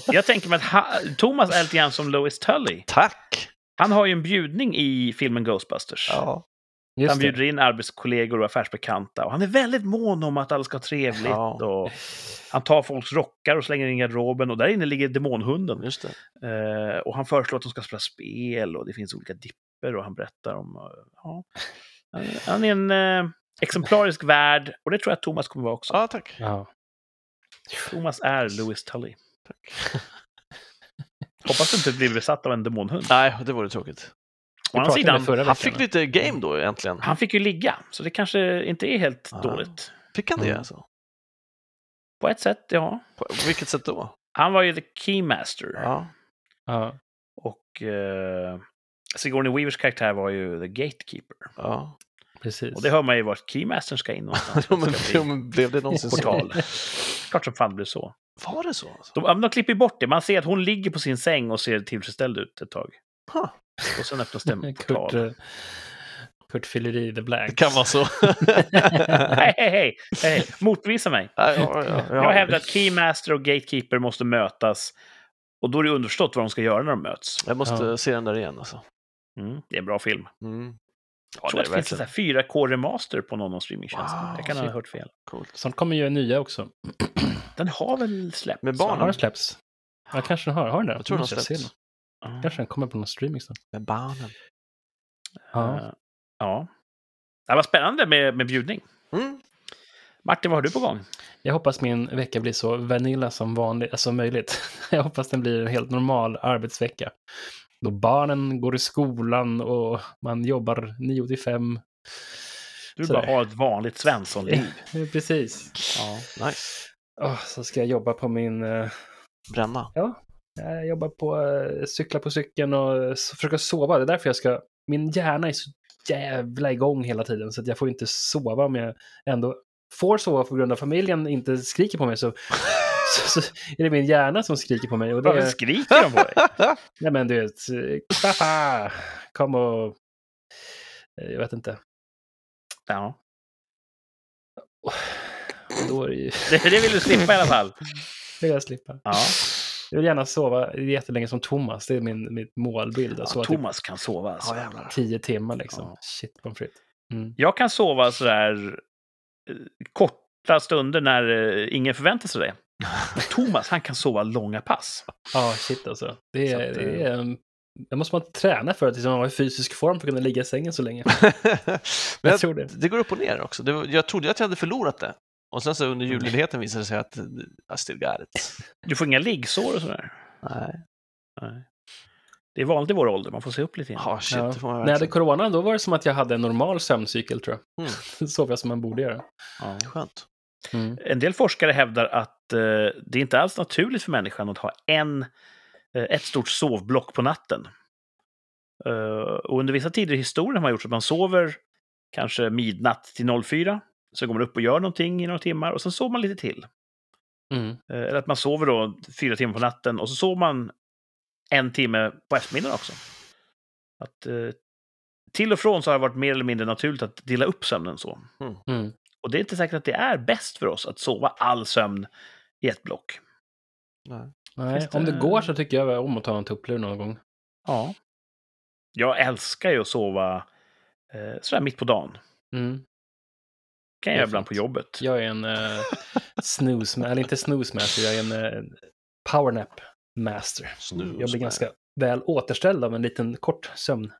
A: Jag tänker mig att ha, Thomas är lite grann som Louis Tully.
C: Tack!
A: Han har ju en bjudning i filmen Ghostbusters.
C: Ja.
A: Han
B: Just
A: bjuder
B: det.
A: in arbetskollegor och affärsbekanta. Och han är väldigt mån om att alla ska ha trevligt.
C: Ja.
A: Och han tar folks rockar och slänger in i garderoben. Och där inne ligger demonhunden.
C: Just det.
A: Eh, och han föreslår att de ska spela spel och det finns olika dipper och han berättar om... ja. Han- Han är en eh, exemplarisk värld och det tror jag att Thomas kommer vara också.
C: Ja, tack.
B: Ja.
A: Thomas är Louis Tully.
C: tack.
A: Hoppas du inte blir besatt av en demonhund.
C: Nej, det vore tråkigt.
A: Å andra sidan,
C: Han fick lite game då äntligen.
A: han fick ju ligga, så det kanske inte är helt
C: Ja.
A: dåligt.
C: Fick han det
B: Mm.
C: alltså?
A: På ett sätt, ja.
C: På på vilket sätt då?
A: Han var ju the keymaster.
C: Ja.
B: Ja.
A: Och eh, Sigourney Weavers karaktär var ju the gatekeeper.
C: ja.
B: Precis.
A: Och det hör man ju vart keymastern ska in någonstans.
C: Jo, men, jo, blev det någonsin så?
A: portal. Klart som fan det blir så.
C: Var det så? Alltså?
A: De, de klipper bort det. Man ser att hon ligger på sin säng och ser tillfredsställd ut ett tag.
C: Huh.
A: Och sen öppnas det en
B: Kurt,
A: portal.
B: eh, Kurt fyller i the
C: Det
B: blanks.
C: kan vara så.
A: Hej, hej, hej, hej! Motbevisa mig.
C: Ja, ja, ja, ja.
A: Jag hävdar att Keymaster och Gatekeeper måste mötas. Och då är det underförstått vad de ska göra när de möts.
C: Jag måste
B: Ja.
C: se den där igen alltså.
A: Mm, det är en bra film.
C: Mm.
A: Jag tror att det finns en sån här 4K-remaster på någon av streamingtjänsterna.
C: Wow,
A: jag kan ha hört fel.
C: Coolt.
B: Sånt kommer ju en nya också.
A: Den har väl släppts?
C: Med barnen?
B: Har den släppts? Ja, kanske den har. Har den det?
C: Jag tror den har släppts.
A: Ja.
B: Kanske den kommer på någon streaming snart.
C: Med barnen.
B: Ja.
A: Eh, ja. Det var spännande med, med bjudning.
C: Mm.
A: Martin, vad har du på gång?
B: Jag hoppas min vecka blir så vanilla som vanligt, alltså möjligt. Jag hoppas den blir en helt normal arbetsvecka. Då barnen går i skolan och man jobbar 9 till 5.
A: Du
B: Sådär.
A: bara har ett vanligt Svensson-liv.
B: Precis.
A: Ja.
C: Nice.
B: Åh, så ska jag jobba på min... eh,
C: Bränna.
B: Jag jobbar på uh, cykla på cykeln och s- försöka sova. Det är därför jag ska... Min hjärna är så jävla igång hela tiden så att jag får inte sova om jag ändå får sova på grund av familjen inte skriker på mig så, så, så är det min hjärna som skriker på mig. Och det,
A: Varför skriker de på dig?
B: nej men du vet, eh, pappa, kom och... eh, Jag vet inte.
A: Ja.
B: Då är det ju...
A: Det vill du slippa i alla fall.
B: Det vill jag slippa.
A: Ja.
B: Jag vill gärna sova jättelänge som Thomas. Det är min mitt målbild.
A: Ja,
B: Att sova typ
A: Thomas kan sova alltså.
C: Ja,
B: tio timmar liksom.
A: Ja.
B: Shit pommes frites. Mm.
A: Jag kan sova sådär eh, korta stunder när eh, ingen förväntar sig det. Men Thomas, han kan sova långa pass.
B: Ja, shit alltså. Det
A: Så
B: är,
A: att,
B: det är, um, det måste man träna för att liksom vara i fysisk form för att kunna ligga i sängen så länge.
C: Men jag,
B: tror det.
C: det går upp och ner också. Det, jag trodde att jag hade förlorat det. Och sen så under julledigheten visade det sig att I still got it.
A: Du får inga liggsår och sådär.
C: Nej.
A: Nej. Det är vanligt i vår ålder, man får se upp lite.
C: Ja, shit,
B: Ja.
C: det får man
B: När jag hade corona, då var det som att jag hade en normal sömncykel tror jag.
C: Mm.
B: Sov jag som man borde göra.
A: Ja.
C: Skönt.
B: Mm.
A: En del forskare hävdar att eh, det är inte alls naturligt för människan att ha en, eh, ett stort sovblock på natten. Eh, och under vissa tider i historien har man gjort så att man sover kanske midnatt till 04. Så går man upp och gör någonting i några timmar och sen sover man lite till.
B: Mm.
A: Eh, eller att man sover då fyra timmar på natten och så sover man en timme på eftermiddagen också. Att, eh, till och från så har det varit mer eller mindre naturligt att dela upp sömnen så.
B: Mm.
A: Och det är inte säkert att det är bäst för oss att sova all sömn i ett block.
C: Nej.
B: Nej,
A: Finns det-
B: om det går så tycker jag om att ta en tupplur någon gång.
A: Ja. Jag älskar ju att sova eh, sådär mitt på dagen.
B: Mm.
A: Kan jag göra ibland på jobbet.
B: Jag är en uh, snooze, eller inte snooze master, jag är en uh, powernap master.
C: Snooze
B: jag blir
C: man.
B: ganska väl återställd av en liten kort sömncycle.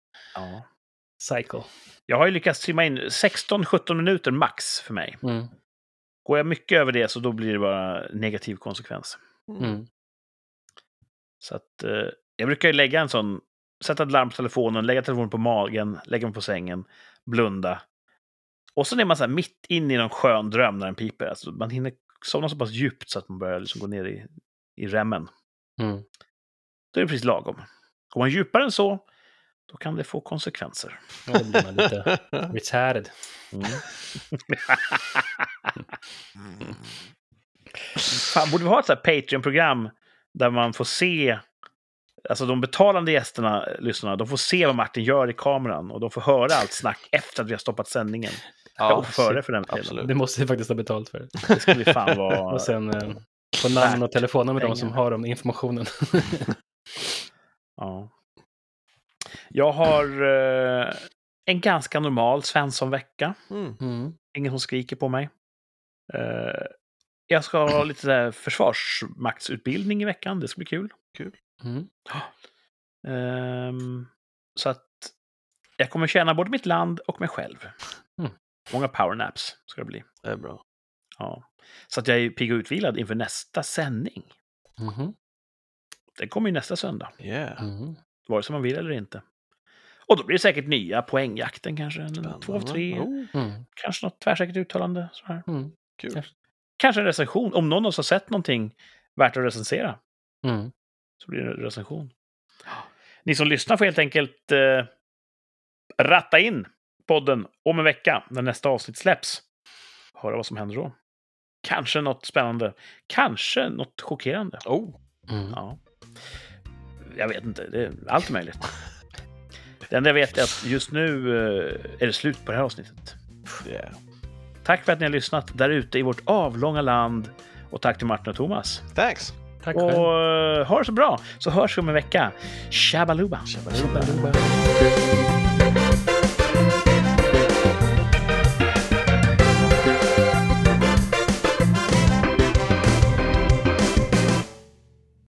A: Ja. Jag har ju lyckats trimma in 16-17 minuter max för mig.
B: Mm.
A: Går jag mycket över det så då blir det bara negativ konsekvens.
B: Mm.
A: Så att eh, jag brukar ju lägga en sån, sätta ett larm på telefonen, lägga telefonen på magen, lägga den på sängen, blunda. Och så är man så här mitt in i någon skön dröm när den piper. Alltså man hinner somna så pass djupt så att man börjar liksom gå ner i, i remmen.
B: Mm.
A: Då är det precis lagom. Går man djupare än så, då kan det få konsekvenser.
B: Ja, då blir man lite retarded.
A: Mm. Fan, borde vi ha ett så Patreon-program där man får se, alltså de betalande gästerna, lyssnarna, de får se vad Martin gör i kameran och de får höra allt snack efter att vi har stoppat sändningen.
C: Ja,
A: och före för den
C: absolut.
B: Det måste vi faktiskt ha betalt för.
A: Det skulle vi fan vara...
B: Och sen eh, på namn och telefonnummer de som har om informationen.
A: Ja. Jag har eh, en ganska normal Svensson-vecka.
C: Mm.
B: Mm.
A: Ingen som skriker på mig. Eh, jag ska ha lite här försvarsmaktsutbildning i veckan. Det ska bli kul.
B: Mm.
A: Ehm, så att jag kommer tjäna både mitt land och mig själv.
B: Mm.
A: Många powernaps ska det bli.
C: Det är bra.
A: Ja. Så att jag är pigg och utvilad inför nästa sändning.
B: Mhm.
A: Den kommer ju nästa söndag,
C: Yeah.
B: Mm.
A: vare sig man vill eller inte. Och då blir det säkert nya poängjakten kanske. En, två av tre.
C: Oh,
B: Mm.
A: Kanske något tvärsäkert uttalande. Så här.
B: Mm.
C: kul.
A: Kanske en recension. Om någon av oss har sett någonting värt att recensera
B: Mm.
A: så blir det en recension. Ni som lyssnar får helt enkelt eh, ratta in podden om en vecka när nästa avsnitt släpps. Höra vad som händer då. Kanske något spännande. Kanske något chockerande.
C: Oh,
B: Mm.
A: Ja. Jag vet inte. Det är allt är möjligt. Det enda jag vet är att just nu eh, är det slut på det här avsnittet.
C: yeah.
A: Tack för att ni har lyssnat där ute i vårt avlånga land. Och tack till Martin och Thomas.
C: Thanks.
B: Tack
A: Och
B: själv.
A: eh, ha det så bra, så hörs vi om en vecka. Shabaluba.
C: Shabba-dubba.
B: Shabaluba.